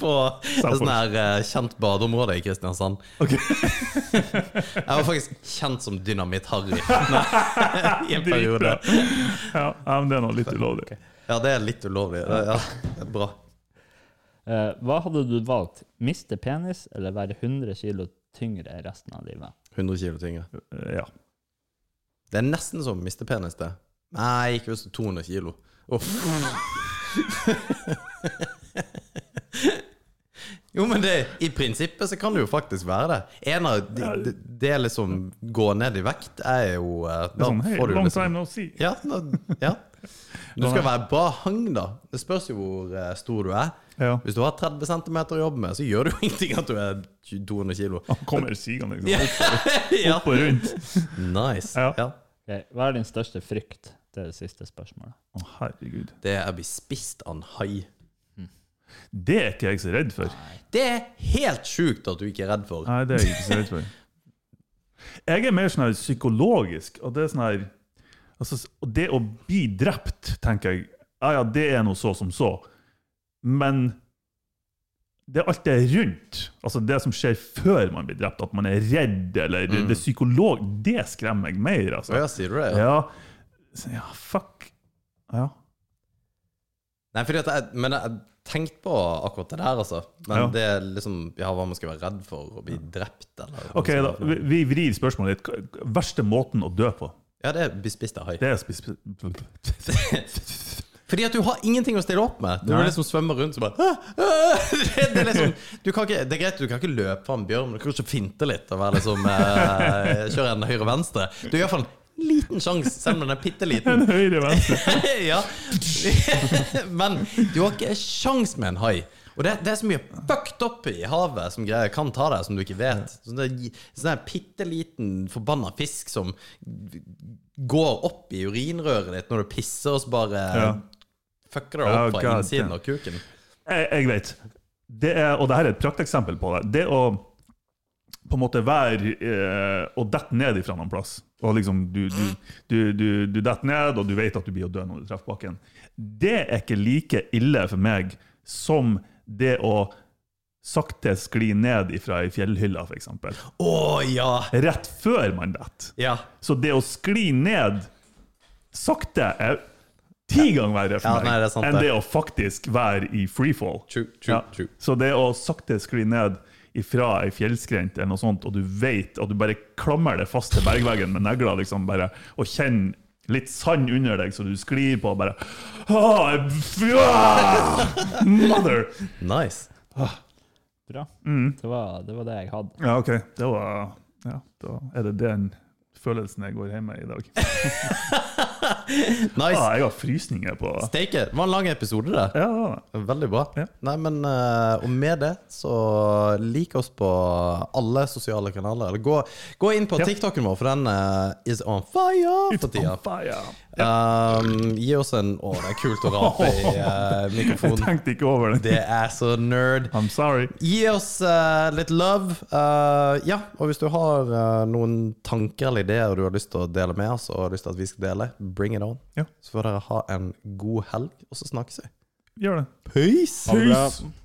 På et sånn her eh, kjent badeområde i Kristiansand. jeg var faktisk kjent som Dynamitt-Harry i en periode. Ja, ja, men det er noe litt ulovlig. Ja, det er litt ulovlig. Ja, det er bra. Eh, hva hadde du valgt? Miste penis eller være 100 kilo tyngre resten av livet? 100 kilo tyngre. Eh, Ja. Det er nesten som å miste penis, det. Nei, ikke hvis du er 200 kilo. Uff. Jo, men det, i prinsippet så kan det jo faktisk være det. En av de, de, det liksom går ned i vekt er jo Da Det er sånn, hey, får du long liksom- time no see. Ja, da, ja. Du skal være bra hang, da. Det spørs jo hvor eh, stor du er. Ja. Hvis du har 30 cm å jobbe med, så gjør det jo ingenting at du er 200 kilo. Han kommer sigende liksom, Ja. opp, og rundt. Nice. Ja. Ja. Ok, Hva er din største frykt? Det er det siste spørsmålet. Å, herregud. Det er å bli spist av en hai. Det er ikke jeg så redd for. Det er helt sjukt at du ikke er redd for. Nei, det er jeg ikke så redd for. Jeg er mer sånn her psykologisk, og det er sånn her altså, Det å bli drept, tenker jeg, ja ja, det er noe så som så. Men det er alt det rundt. Altså det som skjer før man blir drept. At man er redd, eller det, det psykolog... Det skremmer meg mer, altså. Ja, sier du det? Ja. ja, ja, fuck. Ja. Nei, fordi at jeg, men jeg tenkte på akkurat det der, altså. Men Ja. det er liksom Ja, hva man skal være redd for? Å bli drept, eller Ok, da, vi, vi vrir spørsmålet litt. Verste måten å dø på? Ja, det er bli spist av hai. Det er spis... Fordi at du har ingenting å stille opp med. Du må liksom svømme rundt og bare det, det, er liksom, du kan ikke, det er greit, du kan ikke løpe fra en bjørn, men du kan ikke finte litt og være liksom eh, kjøre en høyre-venstre. Du gjør iallfall en liten sjanse, selv om den er bitte liten. En høyre-venstre. ja. Men du har ikke sjans med en hai. Og det, det er så mye fucked up i havet som greier kan ta deg, som du ikke vet. Sånn det er sånn en bitte liten forbanna fisk som går opp i urinrøret ditt når du pisser, og så bare Ja. fucker deg opp fra innsiden av kuken. Jeg, jeg vet. Det er, og dette er et prakteksempel på det. Det å på en måte være eh, og dette ned ifra noen plass. Og liksom du, du, du, du, du detter ned, og du vet at du blir å dø når du treffer bakken. Det er ikke like ille for meg som det å sakte skli ned ifra ei fjellhylle, f.eks. Å ja! Rett før man detter. Ja. Så det å skli ned sakte er ti ganger verre for Ja, nei, det sant meg enn det. å faktisk være i freefall. True, true, true. Så det å sakte skli ned ifra ei fjellskrent eller noe sånt, og du vet at du bare klammer deg fast til bergveggen med negler, liksom bare, og kjenner litt sand under deg, så du sklir på og bare ah, ah, Mother! Nice. Bra. Mm. Det, var, det var det jeg hadde. Ja, OK. Det var Ja, da er det den følelsen jeg går hjem med i dag. Nice. Ah, jeg har frysninger på Steike. Det var en lang episode, det. Ja, det. Veldig bra. Ja. Nei, men eh, Og med det så lik oss på alle sosiale kanaler. Eller gå, gå inn på Ja. TikToken vår, for den eh, is on fire for tida. Um, gi oss en Å, det er kult å rape i mikrofonen. Jeg tenkte ikke over det. Det er så nerd. I'm sorry. Gi oss uh, litt love. Uh, ja, og hvis du har eh, noen tanker eller ideer du har lyst til å dele med oss, og har lyst til at vi skal dele, bring it on. Ja. Så får dere ha en god helg, og så snakkes vi. Gjør det. Peace! Peace.